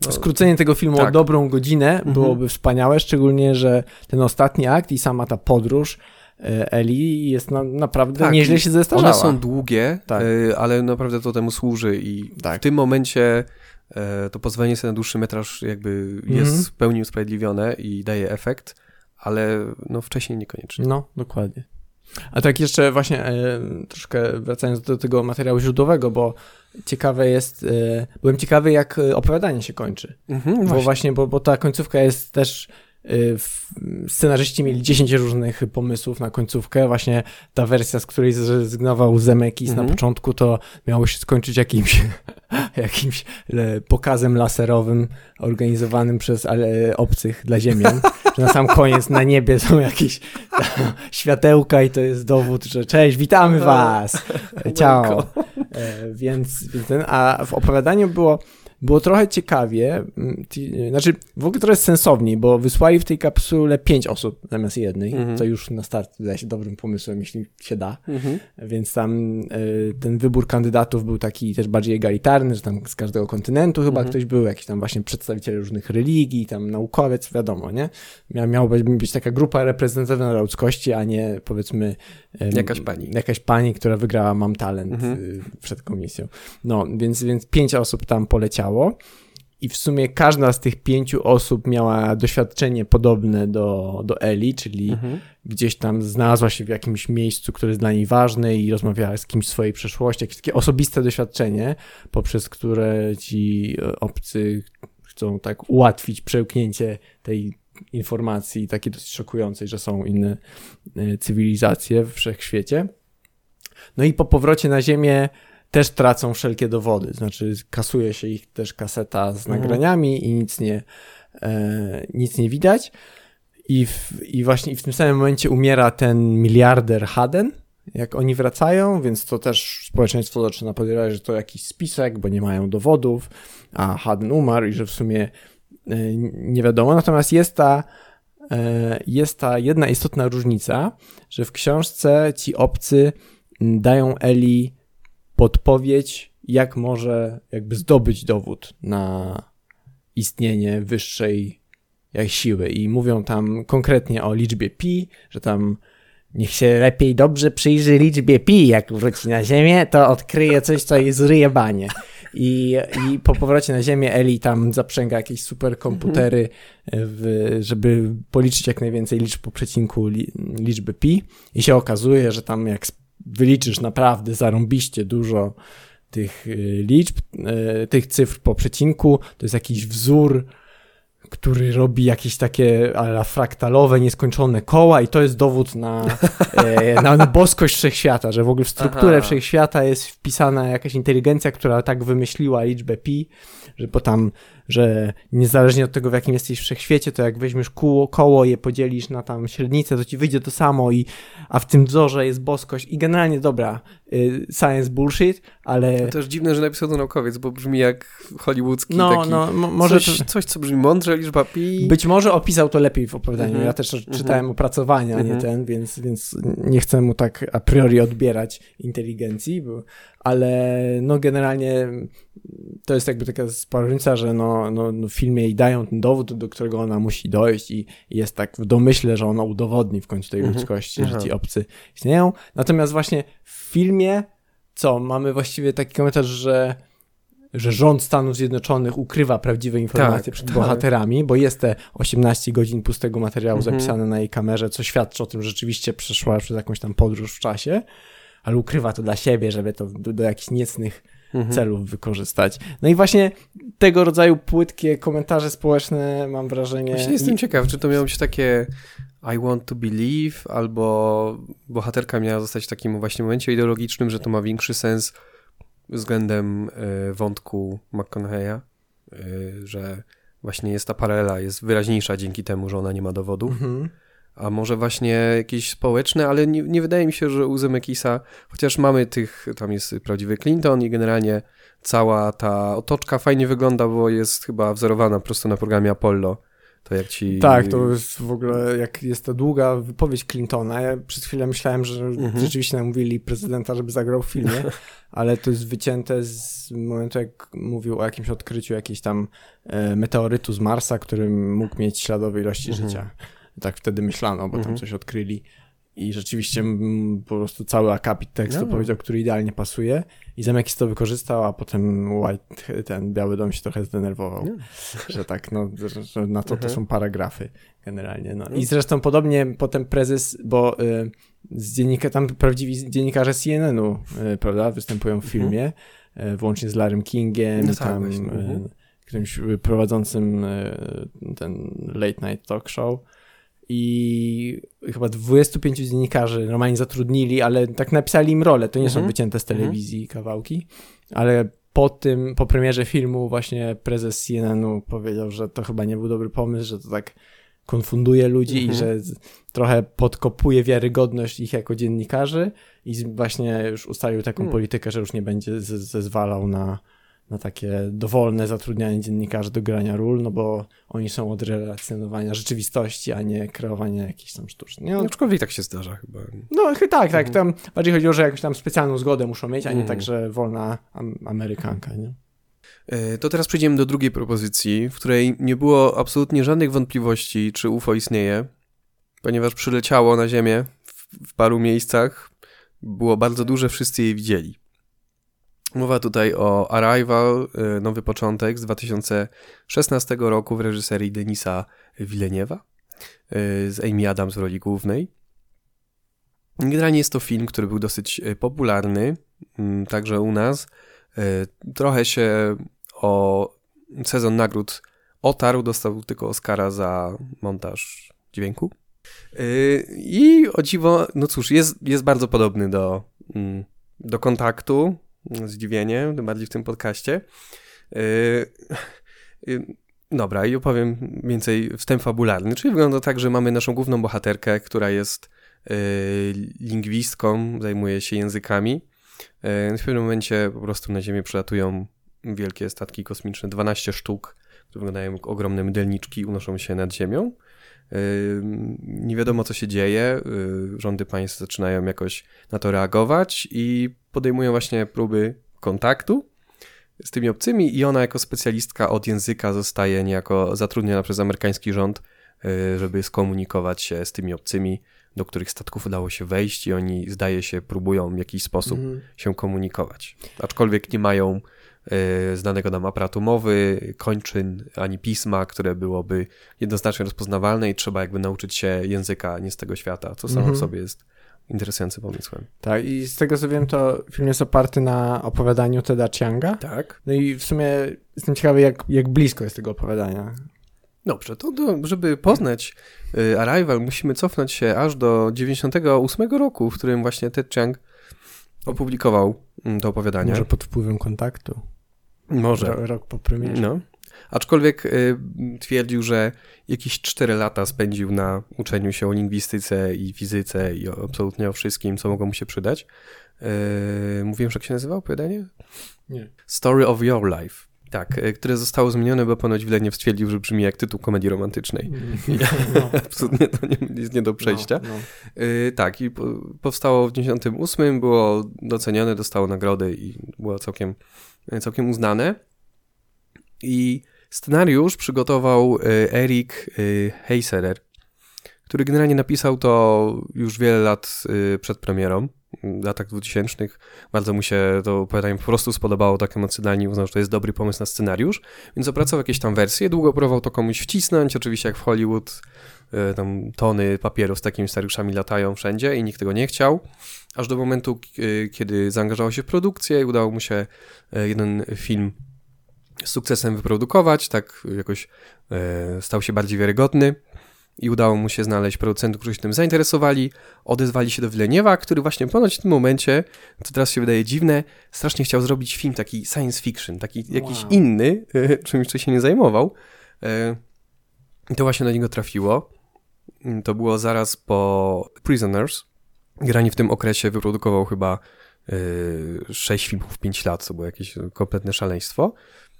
No, Skrócenie tego filmu tak. o dobrą godzinę mhm. byłoby wspaniałe, szczególnie, że ten ostatni akt i sama ta podróż y, Eli jest na, naprawdę tak, nieźle się zestarzała. One są długie, tak. Y, ale naprawdę to temu służy i tak. w tym momencie to pozwolenie sobie na dłuższy metraż jakby jest mhm. w pełni usprawiedliwione i daje efekt ale no wcześniej niekoniecznie. No, dokładnie. A tak jeszcze właśnie e, troszkę wracając do tego materiału źródłowego, bo ciekawe jest, e, byłem ciekawy jak opowiadanie się kończy. Mhm, bo właśnie, bo, bo ta końcówka jest też e, scenarzyści mieli 10 różnych pomysłów na końcówkę. Właśnie ta wersja, z której zrezygnował Zemekis mhm. na początku, to miało się skończyć jakimś, (laughs) jakimś pokazem laserowym organizowanym przez ale, obcych dla Ziemian. (laughs) że na sam koniec na niebie są jakieś światełka i to jest dowód, że cześć, witamy was, (laughs) ciao. E, więc, więc ten, a w opowiadaniu było było trochę ciekawie, mm, znaczy w ogóle trochę sensowniej, bo wysłali w tej kapsule pięć osób zamiast jednej, -hmm. co już na start wydaje się dobrym pomysłem, jeśli się da, -hmm. więc tam y, ten wybór kandydatów był taki też bardziej egalitarny, że tam z każdego kontynentu chyba -hmm. ktoś był, jakiś tam właśnie przedstawiciele różnych religii, tam naukowiec, wiadomo, nie? Mia być taka grupa reprezentatywna ludzkości, a nie powiedzmy y, jakaś pani. Jakaś pani, która wygrała Mam Talent y, przed komisją. No, więc, więc pięć osób tam poleciało i w sumie każda z tych pięciu osób miała doświadczenie podobne do, do Eli, czyli mhm. gdzieś tam znalazła się w jakimś miejscu, które jest dla niej ważne i rozmawiała z kimś w swojej przeszłości, jakieś takie osobiste doświadczenie, poprzez które ci e, obcy chcą tak ułatwić przełknięcie tej informacji takiej dosyć szokującej, że są inne e, cywilizacje w wszechświecie. No i po powrocie na Ziemię też tracą wszelkie dowody. Znaczy, kasuje się ich też kaseta z mhm. nagraniami i nic nie, e, nic nie widać. I, w, I właśnie w tym samym momencie umiera ten miliarder Haden, jak oni wracają, więc to też społeczeństwo zaczyna podejrzewać, że to jakiś spisek, bo nie mają dowodów, a Haden umarł i że w sumie e, nie wiadomo. Natomiast jest ta, e, jest ta jedna istotna różnica, że w książce ci obcy dają Eli podpowiedź, jak może jakby zdobyć dowód na istnienie wyższej siły. I mówią tam konkretnie o liczbie pi, że tam niech się lepiej dobrze przyjrzy liczbie pi, jak wróci na Ziemię, to odkryje coś, co jest ryjebanie. I, I po powrocie na Ziemię Eli tam zaprzęga jakieś superkomputery, żeby policzyć jak najwięcej liczb po przecinku li, liczby pi. I się okazuje, że tam jak wyliczysz naprawdę zarąbiście dużo tych y, liczb, y, tych cyfr po przecinku, to jest jakiś wzór, który robi jakieś takie ala fraktalowe, nieskończone koła i to jest dowód na, (laughs) e, na, na boskość wszechświata, że w ogóle w strukturę Aha. wszechświata jest wpisana jakaś inteligencja, która tak wymyśliła liczbę pi, że po tam że niezależnie od tego, w jakim jesteś wszechświecie, to jak weźmiesz koło, koło je podzielisz na tam średnicę, to ci wyjdzie to samo, i, a w tym wzorze jest boskość. I generalnie dobra, y, science bullshit, ale... To też dziwne, że napisał to naukowiec, bo brzmi jak hollywoodzki no, taki... No, może coś, to... coś, co brzmi mądrze, liczba pi... Być może opisał to lepiej w opowiadaniu. Mm -hmm. Ja też mm -hmm. czytałem opracowania, mm -hmm. nie mhm. ten, więc, więc nie chcę mu tak a priori odbierać inteligencji, bo, ale no generalnie to jest jakby taka różnica, że no, no, no w filmie jej dają ten dowód, do którego ona musi dojść i, jest tak w domyśle, że ona udowodni w końcu tej mhm. ludzkości, że ci obcy istnieją. Natomiast właśnie w filmie, co, mamy właściwie taki komentarz, że że rząd Stanów Zjednoczonych ukrywa prawdziwe informacje tak, przed tak. bohaterami, bo jest te 18 godzin pustego materiału mhm. zapisane na jej kamerze, co świadczy o tym, że rzeczywiście przeszła przez jakąś tam podróż w czasie ale ukrywa to dla siebie, żeby to do, do jakichś niecnych mhm. celów wykorzystać. No i właśnie tego rodzaju płytkie komentarze społeczne, mam wrażenie... Właśnie jestem I... ciekaw, czy to miało być takie I want to believe, albo bohaterka miała zostać w takim właśnie momencie ideologicznym, że to ma większy sens względem y, wątku McConaughey'a, y, że właśnie jest ta paralela, jest wyraźniejsza dzięki temu, że ona nie ma dowodu. Mhm. A może właśnie jakieś społeczne, ale nie, nie wydaje mi się, że u Zemekisa, chociaż mamy tych, tam jest prawdziwy Clinton i generalnie cała ta otoczka fajnie wygląda, bo jest chyba wzorowana prosto na programie Apollo. To jak ci... Tak, to jest w ogóle, jak jest ta długa wypowiedź Clintona, ja przez chwilę myślałem, że mhm. rzeczywiście namówili prezydenta, żeby zagrał w filmie, (laughs) ale to jest wycięte z momentu, jak mówił o jakimś odkryciu jakiejś tam e, meteorytu z Marsa, który mógł mieć śladowe ilości mhm. życia. Tak wtedy myślano, bo tam mhm. coś odkryli. I rzeczywiście po prostu cały akapit tekstu no. powiedział, który idealnie pasuje. I Zemekis to wykorzystał, a potem White, ten Biały Dom się trochę zdenerwował. No. Że tak, no, że na to to mhm. są paragrafy generalnie. No. I no. zresztą podobnie potem prezes, bo y, z dziennika, tam prawdziwi dziennikarze CNN-u, y, prawda, występują w mhm. filmie, y, włącznie z Larrym Kingiem, no tak, tam y, mhm. którymś prowadzącym y, ten late night talk show i chyba 25 dziennikarzy normalnie zatrudnili, ale tak napisali im rolę. To nie mhm. są wycięte z telewizji mhm. kawałki, ale po tym, po premierze filmu właśnie prezes CNN-u powiedział, że to chyba nie był dobry pomysł, że to tak konfunduje ludzi mhm. i że trochę podkopuje wiarygodność ich jako dziennikarzy i właśnie już ustalił taką mhm. politykę, że już nie będzie zezwalał na na takie dowolne zatrudnianie dziennikarzy do grania ról, no bo oni są od relacjonowania rzeczywistości, a nie kreowania jakichś tam sztucznych. No, Aczkolwiek tak się zdarza chyba. No tak, tak. Mhm. Tam bardziej chodziło, że jakąś tam specjalną zgodę muszą mieć, a nie mhm. tak, że wolna Amerykanka, nie? E, to teraz przejdziemy do drugiej propozycji, w której nie było absolutnie żadnych wątpliwości, czy UFO istnieje, ponieważ przyleciało na Ziemię w, w paru miejscach, było bardzo duże, wszyscy je widzieli. Mowa tutaj o Arrival, y, nowy początek z 2016 roku w reżyserii Denisa Villeneuve'a y, z Amy Adams w roli głównej. Generalnie jest to film, który był dosyć y, popularny, mm, także u nas. Trochę się o sezon nagród otarł, dostał tylko Oscara za montaż dźwięku. I o dziwo, no cóż, jest, jest bardzo podobny do, mm, do kontaktu, zdziwienie, tym bardziej w tym podcaście. Yy, yy, dobra, i opowiem więcej wstęp fabularny, czyli wygląda tak, że mamy naszą główną bohaterkę, która jest yy, lingwistką, zajmuje się językami. W pewnym momencie po prostu na Ziemię przylatują wielkie statki kosmiczne, 12 sztuk, które wyglądają jak ogromne mydelniczki, unoszą się nad Ziemią. Nie wiadomo, co się dzieje. Rządy państw zaczynają jakoś na to reagować i podejmują właśnie próby kontaktu z tymi obcymi i ona jako specjalistka od języka zostaje niejako zatrudniona przez amerykański rząd, żeby skomunikować się z tymi obcymi, do których statków udało się wejść i oni zdaje się próbują w jakiś sposób mm. się komunikować. Aczkolwiek nie mają E, znanego nam aparatu mowy, kończyn, ani pisma, które byłoby jednoznacznie rozpoznawalne i trzeba jakby nauczyć się języka nie z tego świata, co samo w mhm. sobie jest interesującym pomysłem. Tak, i z tego co wiem, to film jest oparty na opowiadaniu Teda Chianga. Tak. No i w sumie jestem ciekawy, jak, jak blisko jest tego opowiadania. Dobrze, to do, żeby poznać y, Arrival, musimy cofnąć się aż do 98 roku, w którym właśnie Ted Chiang opublikował mm, to opowiadanie. Może pod wpływem kontaktu. Może. Rok po premierze. No. Aczkolwiek y, twierdził, że jakieś 4 lata spędził na uczeniu się o lingwistyce i fizyce i o, absolutnie o wszystkim, co mogło mu się przydać. Y, mówiłem, że jak się nazywa opowiadanie? Nie. Story of Your Life. Tak, y, które zostało zmienione, bo ponoć Wileniew stwierdził, że brzmi jak tytuł komedii romantycznej. Mm. (laughs) No. Absolutnie to nie, jest nie do przejścia. No, no. Tak, i po, powstało w 98, było docenione, dostało nagrody i było całkiem całkiem uznane. I scenariusz przygotował y, Erik y, Heiserer, który generalnie napisał to już wiele lat y, przed premierą, w latach 2000. Bardzo mu się to opowiadanie po prostu spodobało tak emocjonalnie, uznał, że to jest dobry pomysł na scenariusz, więc opracował jakieś tam wersje, długo próbował to komuś wcisnąć, oczywiście jak w Hollywood tam tony papierów z takimi scenariuszami latają wszędzie i nikt tego nie chciał, aż do momentu, kiedy zaangażował się w produkcję i udało mu się jeden film sukcesem wyprodukować, tak jakoś stał się bardziej wiarygodny i udało mu się znaleźć producentów, którzy się tym zainteresowali, odezwali się do Wileniewa, który właśnie ponoć w tym momencie, co teraz się wydaje dziwne, strasznie chciał zrobić film taki science fiction, taki wow. jakiś inny, czym jeszcze się nie zajmował. I to właśnie na niego trafiło. To było zaraz po Prisoners. Grani w tym okresie wyprodukował chyba yy, 6 filmów w 5 lat, co było jakieś kompletne szaleństwo.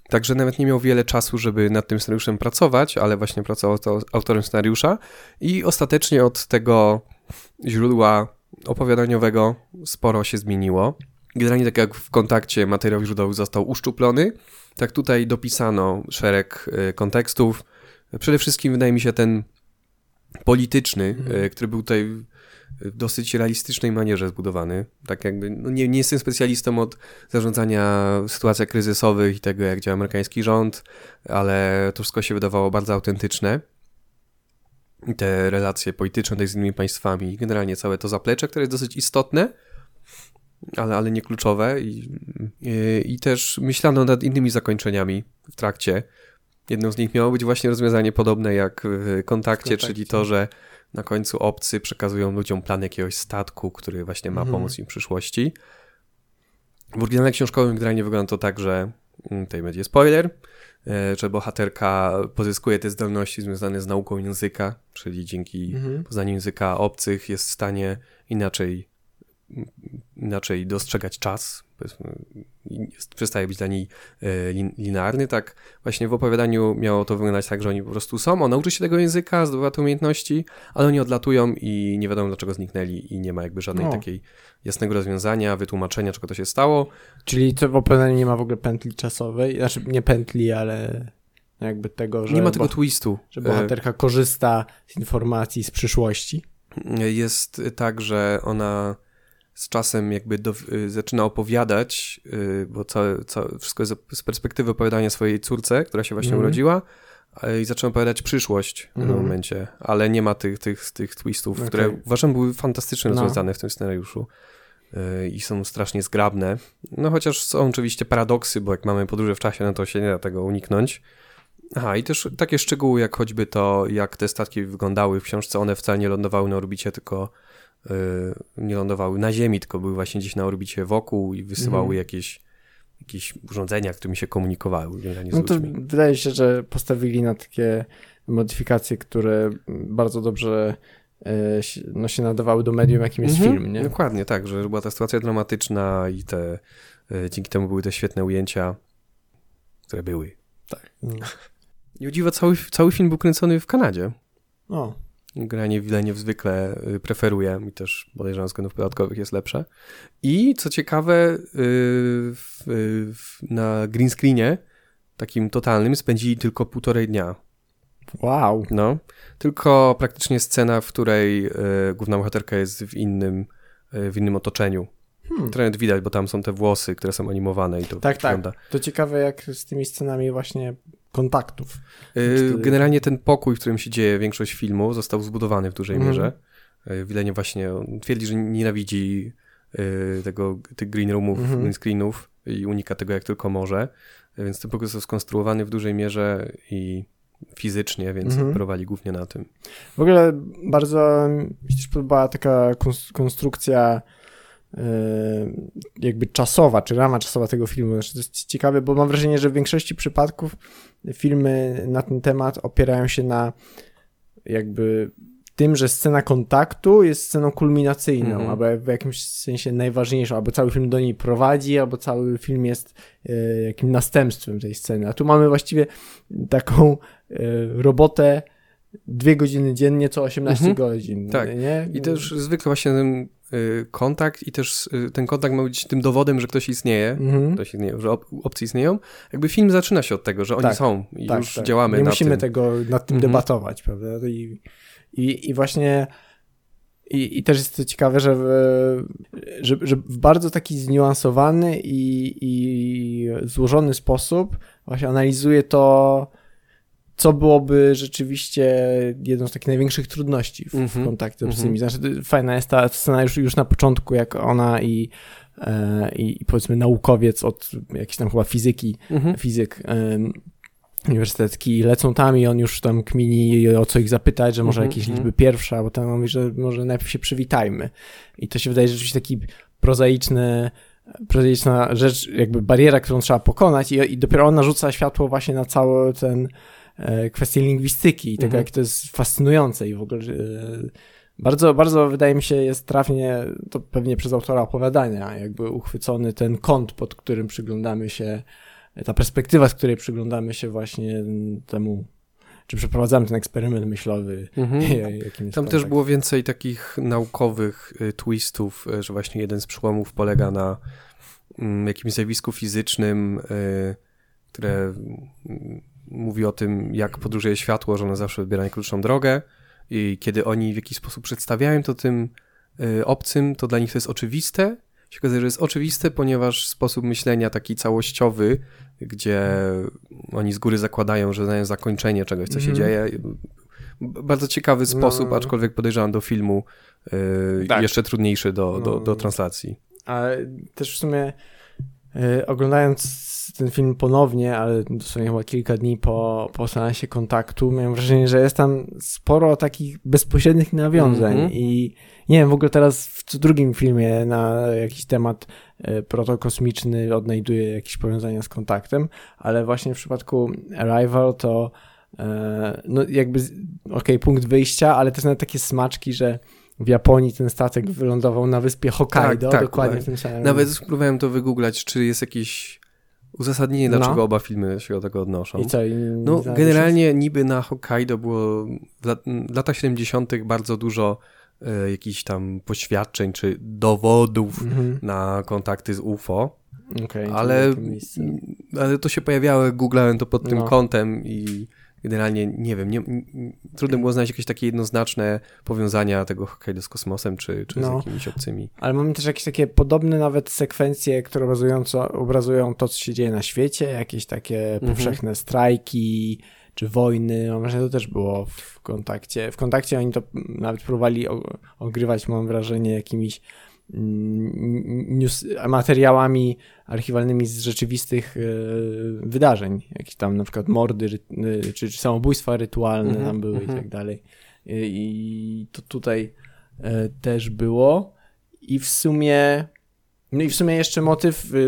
Także nawet nie miał wiele czasu, żeby nad tym scenariuszem pracować, ale właśnie pracował to autorem scenariusza i ostatecznie od tego źródła opowiadaniowego sporo się zmieniło. Generalnie tak jak w kontakcie materiał źródłowy został uszczuplony, tak tutaj dopisano szereg y, kontekstów. Przede wszystkim wydaje mi się ten polityczny, mhm. który był tutaj w dosyć realistycznej manierze zbudowany. Tak jakby, no nie, nie jestem specjalistą od zarządzania sytuacji kryzysowych i tego, jak działa amerykański rząd, ale to wszystko się wydawało bardzo autentyczne. Te relacje polityczne z innymi państwami, generalnie całe to zaplecze, które jest dosyć istotne, ale, ale nie kluczowe i, i, i też myślano nad innymi zakończeniami w trakcie. Jedną z nich miało być właśnie rozwiązanie podobne jak w kontakcie, w kontakcie. czyli to, że na końcu obcy przekazują ludziom plan jakiegoś statku, który właśnie ma mhm. pomóc im w przyszłości. W oryginale książkowym generalnie wygląda to tak, że mm, tutaj będzie spoiler, e, że bohaterka pozyskuje te zdolności związane z nauką języka, czyli dzięki mhm. poznaniu języka obcych jest w stanie inaczej, inaczej dostrzegać czas, przestaje być dla niej e, linearny, tak właśnie w opowiadaniu miało to wyglądać tak, że oni po prostu są, on nauczy się tego języka, zdobywa te umiejętności, ale oni odlatują i nie wiadomo dlaczego zniknęli i nie ma jakby żadnej no. takiej jasnego rozwiązania, wytłumaczenia, czego to się stało. Czyli w opowiadaniu nie ma w ogóle pętli czasowej, znaczy nie pętli, ale jakby tego, że... Nie ma tego twistu. Że bohaterka korzysta z informacji z przyszłości. Jest tak, że ona z czasem jakby do, y, zaczyna opowiadać, y, bo całe, całe, wszystko jest z perspektywy opowiadania swojej córce, która się właśnie mm. urodziła i zaczyna opowiadać przyszłość mm. w pewnym mhm. momencie, ale nie ma tych, tych, tych twistów, okay. które uważam były fantastycznie no. rozwiązane w tym scenariuszu y, i są strasznie zgrabne. No chociaż są oczywiście paradoksy, bo jak mamy podróże w czasie, no to się nie da tego uniknąć. Aha, i też takie szczegóły, jak choćby to, jak te statki wyglądały w książce, one wcale nie lądowały na orbicie, tylko nie lądowały na Ziemi, tylko były właśnie gdzieś na orbicie wokół i wysyłały mm. jakieś, jakieś urządzenia, którymi się komunikowały. No to wydaje się, że postawili na takie modyfikacje, które bardzo dobrze y, no, się nadawały do medium, jakim jest mm -hmm. film, nie? Dokładnie, tak, że była ta sytuacja dramatyczna i te, y, dzięki temu były te świetne ujęcia, które były. Tak. Nie dziwa, cały, cały film był kręcony w Kanadzie. O. Granie w Wilenie zwykle y, preferuję i też podejrzewam względów podatkowych jest lepsze. I co ciekawe, y, w, w, na green screenie takim totalnym spędzili tylko półtorej dnia. Wow. No, tylko praktycznie scena, w której y, główna bohaterka jest w innym, w innym otoczeniu. Hmm. Trochę widać, bo tam są te włosy, które są animowane i to Tak, tak. wygląda. tak. To ciekawe, jak z tymi scenami właśnie kontaktów. Yy, generalnie ten pokój, w którym się dzieje większość filmu, został zbudowany w dużej mm. mierze. Yy, Wilenie właśnie twierdzi, że nienawidzi yy, tego, tych green roomów, mm -hmm. green screenów i unika tego jak tylko może. Więc ten pokój został skonstruowany w dużej mierze i fizycznie, więc operowali głównie na tym. W ogóle bardzo mi się też podobała taka konstrukcja jakby czasowa, czy rama czasowa tego filmu. Znaczy to jest ciekawe, bo mam wrażenie, że w większości przypadków filmy na ten temat opierają się na jakby tym, że scena kontaktu jest sceną kulminacyjną, mm -hmm. albo w jakimś sensie najważniejszą, albo cały film do niej prowadzi, albo cały film jest e, jakimś następstwem tej sceny. A tu mamy właściwie taką e, robotę dwie godziny dziennie, co 18 mm -hmm. godzin. Tak. Nie? I też zwykle właśnie Y, kontakt i też y, ten kontakt ma być tym dowodem, że ktoś istnieje, mhm. ktoś istnieje że opcje istnieją. Jakby film zaczyna się od tego, że oni tak, są i tak, już tak. działamy Nie musimy tym. tego nad tym mhm. debatować, prawda? I, i, i właśnie i, I też jest to ciekawe, że w, że, że w bardzo taki zniuansowany i, i złożony sposób właśnie analizuje to, co byłoby rzeczywiście jedną z takich największych trudności w, w mhm. kontakcie z. Mm -hmm. Znaczy, fajna jest ta scena już, już na początku, jak ona i, e, i powiedzmy naukowiec od jakiejś tam chyba fizyki, mm -hmm. fizyk e, uniwersytecki lecą tam i on już tam kmini o co ich zapytać, że może mm -hmm. jakieś liczby pierwsze, bo tam mówi, że może najpierw się przywitajmy. I to się wydaje rzeczywiście taki prozaiczny prozaiczna rzecz, jakby bariera, którą trzeba pokonać i, i dopiero on narzuca światło właśnie na cały ten e, kwestię lingwistyki i tego, mhm. jak to jest fascynujące i w ogóle e, bardzo, bardzo wydaje mi się jest trafnie, to pewnie przez autora opowiadania, jakby uchwycony ten kąt, pod którym przyglądamy się, ta perspektywa, z której przyglądamy się właśnie temu czy przeprowadzamy ten eksperyment myślowy. Mhm. (laughs) Tam też było więcej takich naukowych twistów, że właśnie jeden z przełomów polega na mm, jakimś zjawisku fizycznym, które mm, mówi o tym, jak podróżuje światło, że ono zawsze wybiera najkrótszą drogę i kiedy oni w jakiś sposób przedstawiają to tym obcym, to dla nich to jest oczywiste, się okazuje, że jest oczywiste, ponieważ sposób myślenia taki całościowy, gdzie oni z góry zakładają, że znają zakończenie czegoś, co się mm. dzieje. Bardzo ciekawy no. sposób, no. aczkolwiek podejrzewam do filmu yy, tak. jeszcze trudniejszy do, no. do, do translacji. Ale też w sumie oglądając ten film ponownie, ale dosłownie chyba kilka dni po, po seansie kontaktu, miałem wrażenie, że jest tam sporo takich bezpośrednich nawiązań mm -hmm. i nie wiem, w ogóle teraz w drugim filmie na jakiś temat e, protokosmiczny odnajduje jakieś powiązania z kontaktem, ale właśnie w przypadku Arrival to e, no jakby, okej, okay, punkt wyjścia, ale też nawet takie smaczki, że w Japonii ten statek wylądował na wyspie Hokkaido, tak, tak, dokładnie tak. w tym samym. Nawet spróbowałem to wygooglać, czy jest jakiś uzasadnienie, dlaczego no. oba filmy się do tego odnoszą. I co? I no, generalnie niby na Hokkaido było w, lat, w latach 70. bardzo dużo e, jakichś tam poświadczeń czy dowodów mm -hmm. na kontakty z UFO. Okay, ale, ale to się pojawiało, googlałem to pod no. tym kątem i generalnie nie wiem, nie, trudno było znaleźć jakieś takie jednoznaczne powiązania tego Hokkaido z kosmosem, czy, czy no, z jakimiś obcymi. Ale mamy też jakieś takie podobne nawet sekwencje, które obrazująco, obrazują to, co się dzieje na świecie, jakieś takie mhm. powszechne strajki, czy wojny, mam wrażenie, to też było w kontakcie. W kontakcie oni to nawet próbowali ogrywać, mam wrażenie, jakimiś news, materiałami archiwalnymi z rzeczywistych e, wydarzeń, jakieś tam na przykład mordy, czy, czy samobójstwa rytualne mm -hmm, tam były mm -hmm. i mhm. tak dalej. I to tutaj e, też było. I w sumie, no i w sumie jeszcze motyw e,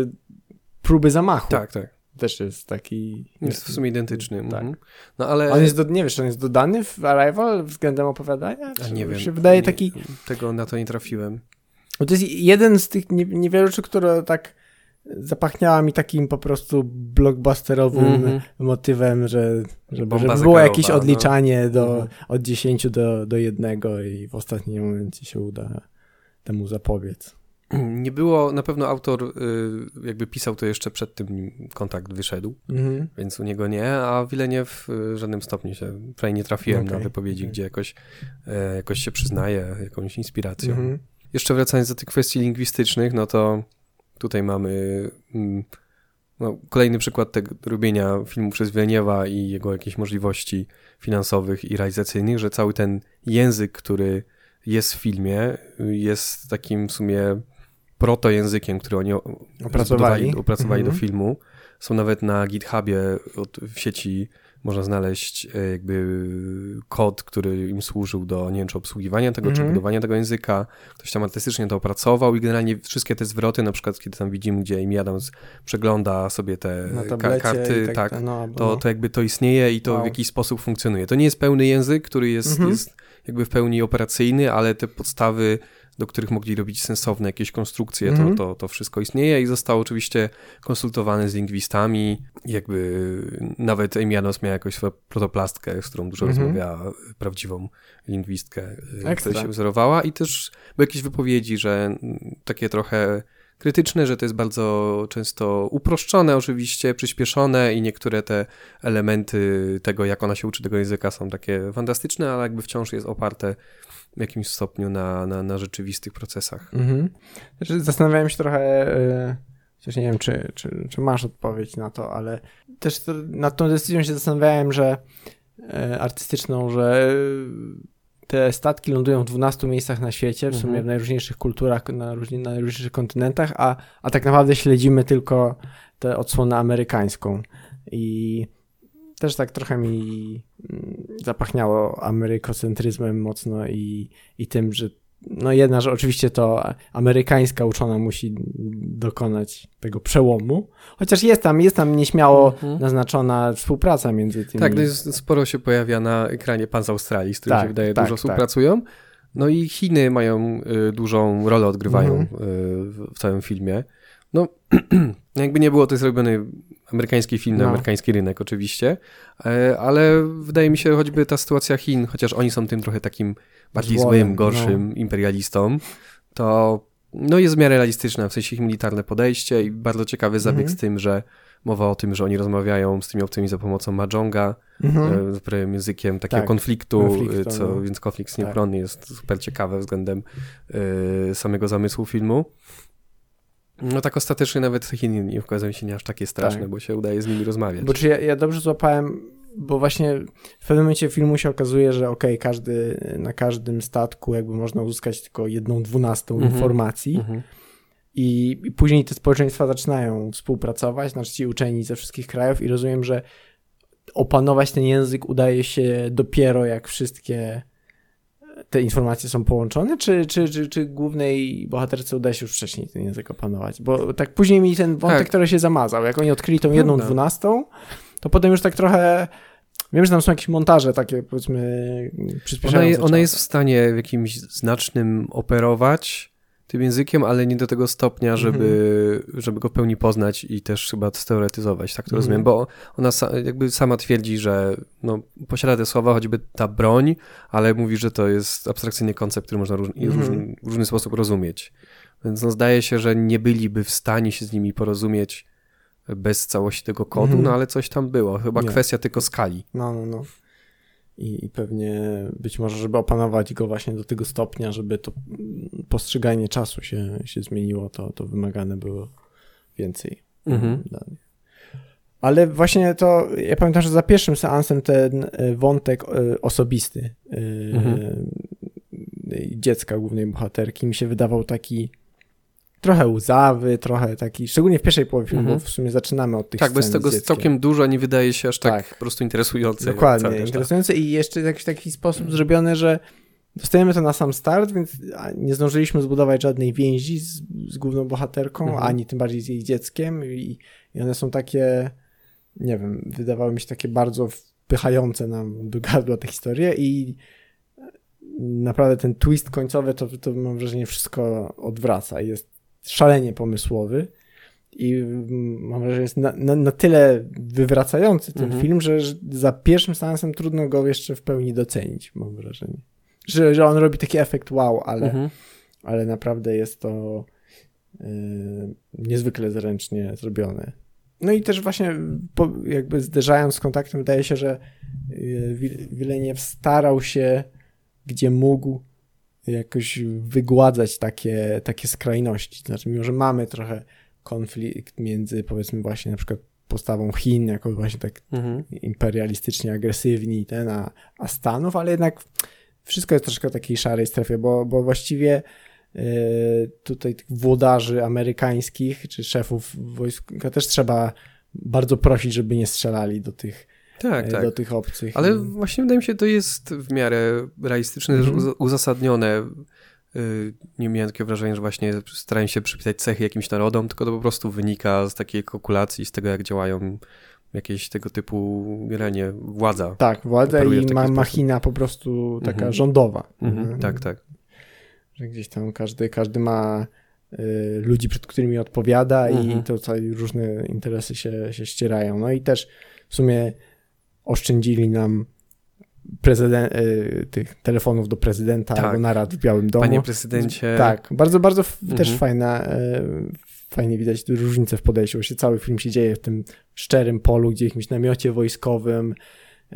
próby zamachu. Tak, tak. Też jest taki... Jest w sumie identyczny. Tak. Mhm. No ale... On jest, do, nie wiesz, on jest dodany w Arrival względem opowiadania? A nie wiem. się wydaje nie, taki... Tego na to nie trafiłem. Bo to jest jeden z tych niewielu rzeczy, które tak zapachniała mi takim po prostu blockbusterowym mm -hmm. motywem, że żeby, żeby było jakieś no. odliczanie no. do, mm -hmm. od 10 do, do 1 i w ostatnim momencie się uda temu zapobiec. Nie było, na pewno autor y, jakby pisał to jeszcze przed tym kontakt wyszedł, mm -hmm. więc u niego nie, a Wileniew w żadnym stopniu się, przynajmniej nie trafiłem okay. na wypowiedzi, okay. gdzie jakoś, e, jakoś się przyznaje jakąś inspiracją. Jeszcze wracając do tych kwestii lingwistycznych, no to tutaj mamy mm, no, kolejny przykład tego robienia filmu przez Wileniewa i jego jakieś możliwości finansowych i realizacyjnych, że cały ten język, który jest w filmie, jest takim w sumie protojęzykiem, który oni opracowali, opracowali do mhm. filmu. Są nawet na GitHubie od, w sieci można znaleźć e, jakby kod, który im służył do, nie wiem, czy obsługiwania tego, mm -hmm. czy mhm. budowania tego języka. Ktoś tam artystycznie to opracował i generalnie wszystkie te zwroty, na przykład kiedy tam widzimy, gdzie Amy Adams przegląda sobie te ka karty, tak, tak no, to, no. to jakby to istnieje i to wow. w jakiś sposób funkcjonuje. To nie jest pełny język, który jest, mm -hmm. jest jakby w pełni operacyjny, ale te podstawy do których mogli robić sensowne jakieś konstrukcje, mm -hmm. to, mhm. to, to wszystko istnieje i zostało oczywiście konsultowane z lingwistami, jakby nawet Adams miała jakąś swoją protoplastkę, z którą dużo mm -hmm. rozmawiała, prawdziwą lingwistkę, y, która się wzorowała i też były jakieś wypowiedzi, że takie trochę krytyczne, że to jest bardzo często uproszczone oczywiście, przyspieszone i niektóre te elementy tego, jak ona się uczy tego języka są takie fantastyczne, ale jakby wciąż jest oparte w jakimś stopniu na, na, na rzeczywistych procesach. Mhm. Znaczy, zastanawiałem się trochę, yy, chociaż nie wiem, czy, czy, czy masz odpowiedź na to, ale też to, nad tą decyzją się zastanawiałem, że e, artystyczną, że te statki lądują w 12 miejscach na świecie, w sumie mhm. w najróżniejszych kulturach, na, różni, na najróżniejszych kontynentach, a, a tak naprawdę śledzimy tylko tę odsłonę amerykańską. I też tak trochę mi mm, zapachniało amerykocentryzmem mocno i, i tym, że no jedna, że oczywiście to amerykańska uczona musi dokonać tego przełomu, chociaż jest tam, jest tam nieśmiało mhm. naznaczona współpraca między tymi. Tak, no jest, sporo się pojawia na ekranie pan z Australii, z którym tak, się wydaje tak, dużo tak. współpracują. No i Chiny mają y, dużą rolę, odgrywają mhm. y, w, w całym filmie. No, (clears throat) jakby nie było, to jest robiony amerykański film na no. amerykański rynek oczywiście, e, ale wydaje mi się choćby ta sytuacja Chin, chociaż oni są tym trochę takim bardziej Złojem, złym, gorszym no. imperialistą, to no jest w miarę realistyczna, w sensie ich militarne podejście i bardzo ciekawy zabieg mhm. z tym, że mowa o tym, że oni rozmawiają z tymi obcymi za pomocą Majonga, mhm. z językiem takiego tak, konfliktu, konfliktu co, no. więc konflikt nieprony tak. jest super ciekawy względem y, samego zamysłu filmu. No tak ostatecznie nawet Chiny nie okazują się nie aż takie straszne, tak. bo się udaje z nimi rozmawiać. Bo czy ja, ja dobrze złapałem, bo właśnie w pewnym momencie filmu się okazuje, że okej, okay, każdy, na każdym statku jakby można uzyskać tylko jedną dwunastą mm -hmm. informacji mm -hmm. I, i później te społeczeństwa zaczynają współpracować, znaczy ci uczeni ze wszystkich krajów i rozumiem, że opanować ten język udaje się dopiero jak wszystkie te informacje są połączone, czy, czy, czy, czy głównej bohaterce uda się już wcześniej ten język opanować? Bo tak później mi ten wątek, tak. który się zamazał. Jak oni odkryli tą jedną dwunastą, to potem już tak trochę... Wiem, że tam są jakieś montaże takie, powiedzmy, przyspieszające. Ona, ona jest w stanie w jakimś znacznym operować, tym językiem, ale nie do tego stopnia, żeby, mm. żeby go w pełni poznać i też chyba steoretyzować, tak to mm. rozumiem, bo ona jakby sama twierdzi, że no, posiada te słowa, choćby ta broń, ale mówi, że to jest abstrakcyjny koncept, który można róż, mm. różny, w różny sposób rozumieć. Więc no, zdaje się, że nie byliby w stanie się z nimi porozumieć bez całości tego kodu, mm. no ale coś tam było. Chyba nie. kwestia tylko skali. No, no, no i, i pewnie być może, żeby opanować go właśnie do tego stopnia, żeby to postrzeganie czasu się, się zmieniło, to, to wymagane było więcej mhm. danych. Ale właśnie to, ja pamiętam, że za pierwszym seansem ten e, wątek e, osobisty e, mhm. dziecka głównej bohaterki mi się wydawał taki trochę łzawy, trochę taki, szczególnie w pierwszej połowie filmu, mm -hmm. bo w sumie zaczynamy od tych Tak, bez tego jest całkiem dużo, nie wydaje się aż tak, tak. po prostu interesujące. Dokładnie, interesujące i jeszcze w jakiś taki sposób zrobione, że dostajemy to na sam start, więc nie zdążyliśmy zbudować żadnej więzi z, z główną bohaterką, mm -hmm. ani tym bardziej z jej dzieckiem i, i one są takie, nie wiem, wydawały mi się takie bardzo wpychające nam do gardła te historie i naprawdę ten twist końcowy to, to mam wrażenie wszystko odwraca. Jest szalenie pomysłowy i mam wrażenie, że jest na, na, na tyle wywracający ten mhm. film, że, że, za pierwszym seansem trudno go jeszcze w pełni docenić, mam wrażenie. Że, że on robi taki efekt wow, ale, mhm. ale naprawdę jest to yy, niezwykle zręcznie zrobione. No i też właśnie po, jakby zderzając z kontaktem, wydaje się, że yy, Wileniew starał się, gdzie mógł, jakoś wygładzać takie, takie skrajności. Znaczy, mimo że mamy trochę konflikt między, powiedzmy, właśnie na przykład postawą Chin, jako właśnie tak mhm. imperialistycznie agresywni, ten, a, a Stanów, ale jednak wszystko jest troszkę w takiej szarej strefie, bo, bo właściwie y, tutaj tych włodarzy amerykańskich, czy szefów wojska też trzeba bardzo prosić, żeby nie strzelali do tych tak, e, tak. do tych obcych. Ale właśnie wydaje mi się, to jest w miarę realistyczne, mhm. uzasadnione. Y, nie miałem takiego wrażenia, że właśnie starają się przypisać cechy jakimś narodom, tylko to po prostu wynika z takiej kalkulacji, z tego, jak działają jakieś tego typu, nie, władza. Tak, władza i ma, machina po prostu taka mhm. rządowa. Mhm. mhm. Tak, tak. Że gdzieś tam każdy, każdy ma y, ludzi, przed którymi odpowiada i mhm. to różne interesy się, się ścierają. No i też w sumie oszczędzili nam prezydent, y, tych telefonów do prezydenta tak. albo narad w Białym Domu. Panie prezydencie. Tak, bardzo, bardzo mhm. też fajna, y, fajnie widać różnicę w podejściu. Cały film się dzieje w tym szczerym polu, gdzie jakimś namiocie wojskowym,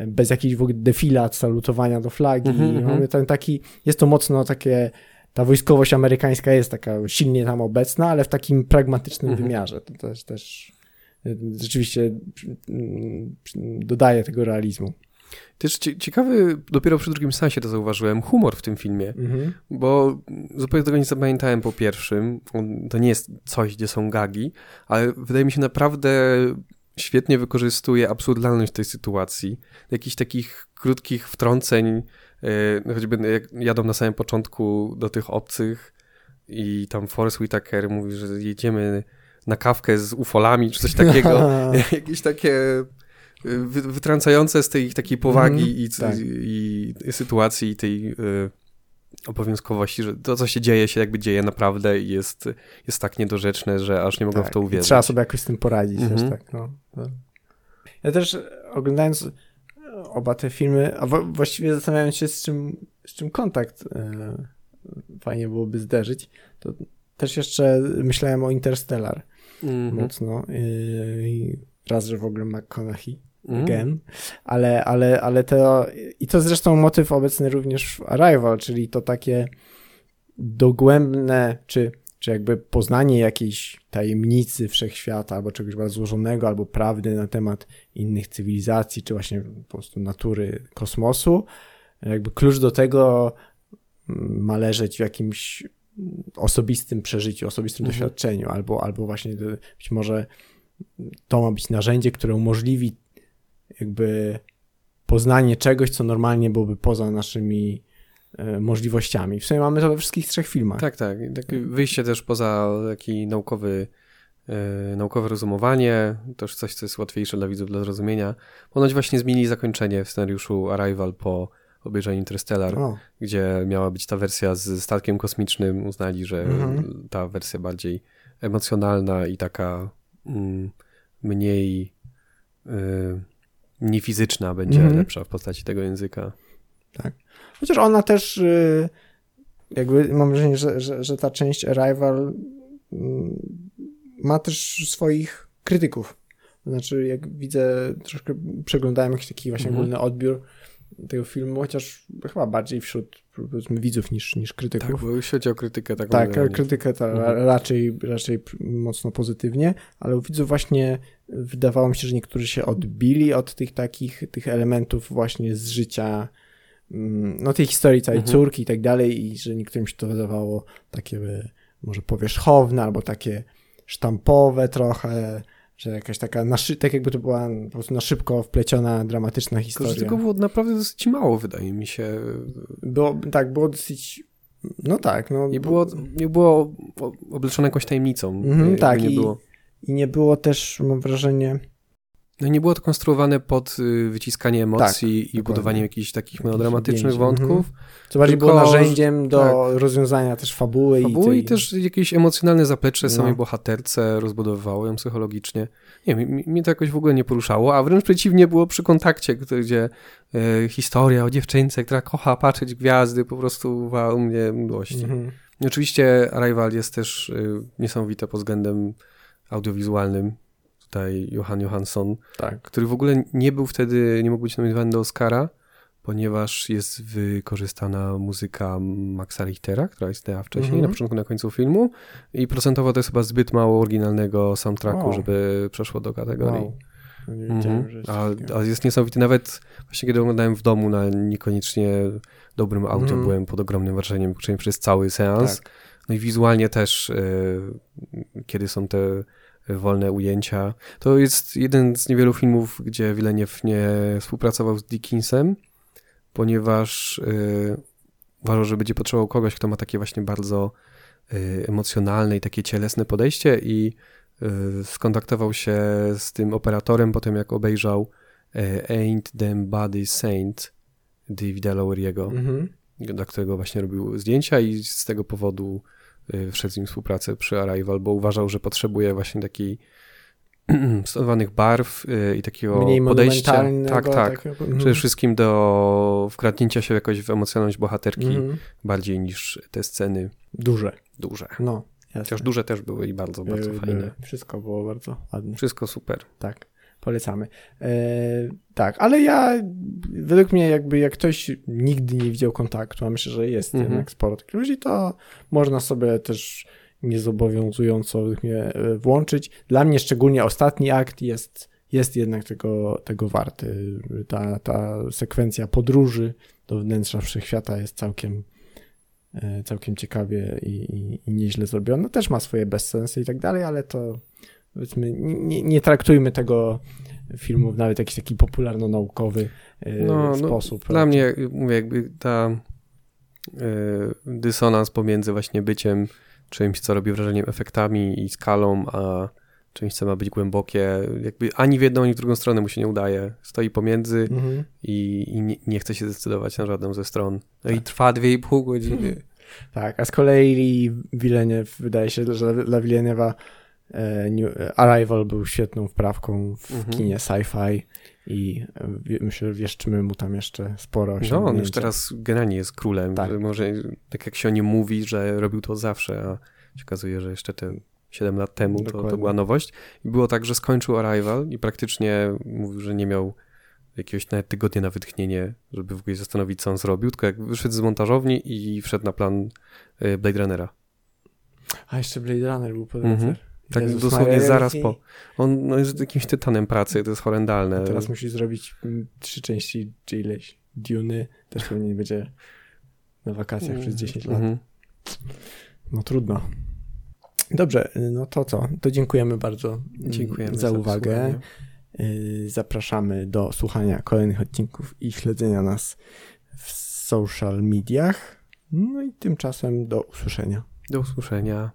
bez jakiejś w ogóle defilat, salutowania do flagi. -hmm. Mamy ten taki, jest to mocno takie, ta wojskowość amerykańska jest taka silnie tam obecna, ale w takim pragmatycznym -hmm. wymiarze. To też, też rzeczywiście mm, dodaje tego realizmu. Też ciekawy, dopiero przy drugim sensie to zauważyłem, humor w tym filmie, mhm. bo zupełnie tego nie zapamiętałem po pierwszym. to nie jest coś, gdzie są gagi, ale wydaje mi się naprawdę świetnie wykorzystuje absurdalność tej sytuacji. Jakichś takich krótkich wtrąceń, yy, choćby jak jadą na samym początku do tych obcych i tam Forrest Whitaker mówi, że jedziemy na kawkę z ufolami, czy coś takiego. (laughs) Jakieś takie wytrącające z tej takiej powagi mm, i, tak. i, i, sytuacji i tej y, obowiązkowości, że to, co się dzieje, się jakby dzieje naprawdę i jest, jest tak niedorzeczne, że aż nie mogę tak. w to uwierzyć. Trzeba sobie jakoś z tym poradzić mm -hmm. też, tak. No. Ja też oglądając oba te filmy, a właściwie zastanawiając się, z czym, z czym kontakt e, fajnie byłoby zderzyć, to też jeszcze myślałem o Interstellar mm -hmm. mocno. I, raz, że w ogóle McConaughey mm. again, ale, ale, ale to i to zresztą motyw obecny również w Arrival, czyli to takie dogłębne, czy, czy jakby poznanie jakiejś tajemnicy wszechświata, albo czegoś bardzo złożonego, albo prawdy na temat innych cywilizacji, czy właśnie po prostu natury kosmosu. Jakby klucz do tego ma leżeć w jakimś osobistym przeżyciu, osobistym mhm. doświadczeniu, albo, albo właśnie być może to ma być narzędzie, które umożliwi jakby poznanie czegoś, co normalnie byłoby poza naszymi e, możliwościami. W sumie mamy to we wszystkich trzech filmach. Tak, tak. Takie wyjście też poza taki naukowy, e, naukowe rozumowanie, też coś, co jest łatwiejsze dla widzów do zrozumienia. Ponoć właśnie zmienili zakończenie w scenariuszu Arrival po obejrzeniu Interstellar, o. gdzie miała być ta wersja z statkiem kosmicznym. Uznali, że mhm. ta wersja bardziej emocjonalna i taka mm, mniej... Y, niefizyczna będzie -hmm. lepsza w postaci tego języka. Tak. Chociaż ona też y, jakby mam wrażenie, że, że, że ta część Arrival mm, ma też swoich krytyków. Znaczy, jak widzę, troszkę przeglądałem jakiś taki właśnie -hmm. ogólny odbiór tego filmu, chociaż chyba bardziej wśród powiedzmy widzów niż, niż krytyków. Tak, bo jeśli chodzi o krytykę taką. Tak, krytykę ta mhm. raczej, raczej mocno pozytywnie, ale u widzów właśnie wydawało mi się, że niektórzy się odbili od tych takich tych elementów właśnie z życia mm, no tej historii całej mhm. córki i tak dalej i że niektórym się to wydawało takie może powierzchowne albo takie sztampowe trochę, że jakaś taka, na szy- tak jakby to była po prostu na szybko wpleciona, dramatyczna historia. Tylko, tego było naprawdę dosyć mało, wydaje mi się. Było, tak, było dosyć, no tak. No, nie, było, nie było obleczone jakąś tajemnicą. Mm, tak, nie i, było. i nie było też, mam wrażenie, no nie było to konstruowane pod y, wyciskanie emocji tak, i dokładnie. budowanie jakichś takich melodramatycznych wątków. Mhm. Co bardziej było narzędziem do tak. rozwiązania też fabuły. Fabuły i, i też jakieś emocjonalne zaplecze no. samej bohaterce rozbudowywało ją psychologicznie. Nie, mi, mnie to jakoś w ogóle nie poruszało, a wręcz przeciwnie było przy kontakcie, gdzie e, historia o dziewczynce, która kocha patrzeć gwiazdy, po prostu u mnie mdłości. Mhm. Oczywiście Arrival jest też y, niesamowite pod względem audiowizualnym tutaj Johan Johansson, tak. który w ogóle nie był wtedy, nie mógł być nominowany do Oscara, ponieważ jest wykorzystana muzyka Maxa Richtera, która istniała wcześniej, mm -hmm. na początku, na końcu filmu i procentowo to jest chyba zbyt mało oryginalnego soundtracku, wow. żeby przeszło do kategorii. Wow. Mhm. a, a, jest niesamowity. Nawet właśnie kiedy oglądałem w domu na niekoniecznie dobrym audio, mm. byłem pod ogromnym wrażeniem przez cały seans. Tak. No i wizualnie też, y, kiedy są te wolne ujęcia. To jest jeden z niewielu filmów, gdzie Villeneuve nie współpracował z Dickinsem, ponieważ yy, uważał, że będzie potrzebował kogoś, kto ma takie właśnie bardzo yy, emocjonalne i takie cielesne podejście i yy, skontaktował się z tym operatorem potem, jak obejrzał y, Ain't Them Body Saint Davida Lowery'ego, mm -hmm. dla którego właśnie robił zdjęcia i z tego powodu wszedł z nim współpracę przy Arrival, bo uważał, że potrzebuje właśnie takiej (clears throat) stosowanych barw y, i takiego Mniej podejścia. Tak, tak. Takiego, Przede mhm. wszystkim do wkradnięcia się jakoś w emocjonalność bohaterki mm. bardziej niż te sceny. Duże. Duże. No. Jasne. Chociaż duże też były i bardzo, bardzo były, fajne. Były. Wszystko było bardzo ładne. Wszystko super. Tak polecamy. E, tak, ale ja, według mnie jakby jak ktoś nigdy nie widział kontaktu, a myślę, że jest mhm. jednak sporo takich ludzi, to można sobie niezobowiązująco mnie e, włączyć. Dla mnie szczególnie ostatni akt jest jest jednak tego, tego warty. Ta, ta sekwencja podróży do wnętrza wszechświata jest całkiem, e, całkiem ciekawie i, i, i nieźle zrobiona. Też ma swoje bezsensy i tak dalej, ale to powiedzmy, nie, nie traktujmy tego filmu w nawet jakiś taki popularno-naukowy e, no, no sposób. No, dla mnie, mówię, jakby ta y, dysonans pomiędzy właśnie byciem czymś, co robi wrażenie efektami i skalą, a czymś, co ma być głębokie, jakby ani w jedną, ani w drugą stronę mu się nie udaje. Stoi pomiędzy mhm. i, i nie, nie, chce się zdecydować na żadną ze stron. No tak. i trwa dwie i pół godziny. Tak, a z kolei Villeneuve, wydaje się, że dla Villeneuve'a e, Arrival był świetną wprawką w mhm. kinie sci-fi i e, myślę, że wieszczymy mu tam jeszcze sporo No, on już teraz generalnie jest królem. Tak. Może tak jak się o nim mówi, że robił to zawsze, a się okazuje, że jeszcze ten 7 lat temu to, to, była nowość. I było tak, że skończył Arrival i praktycznie mówił, że nie miał jakiegoś nawet tygodnia na wytchnienie, żeby w ogóle zastanowić, co on zrobił, tylko jak wyszedł z montażowni i wszedł na plan y, Blade Runnera. A jeszcze Blade Runner był po drodze. Mhm. Tak Jezus dosłownie Maria, zaraz po. On no, jest jakimś tytanem pracy, to jest horrendalne. A teraz musi zrobić mm, trzy części czy ileś. Duny też pewnie nie będzie na wakacjach przez 10 lat. Mhm. No trudno. Dobrze, no to co? To dziękujemy bardzo dziękujemy za, za uwagę. Y, zapraszamy do słuchania kolejnych odcinków i śledzenia nas w social mediach. No i tymczasem do usłyszenia. Do usłyszenia.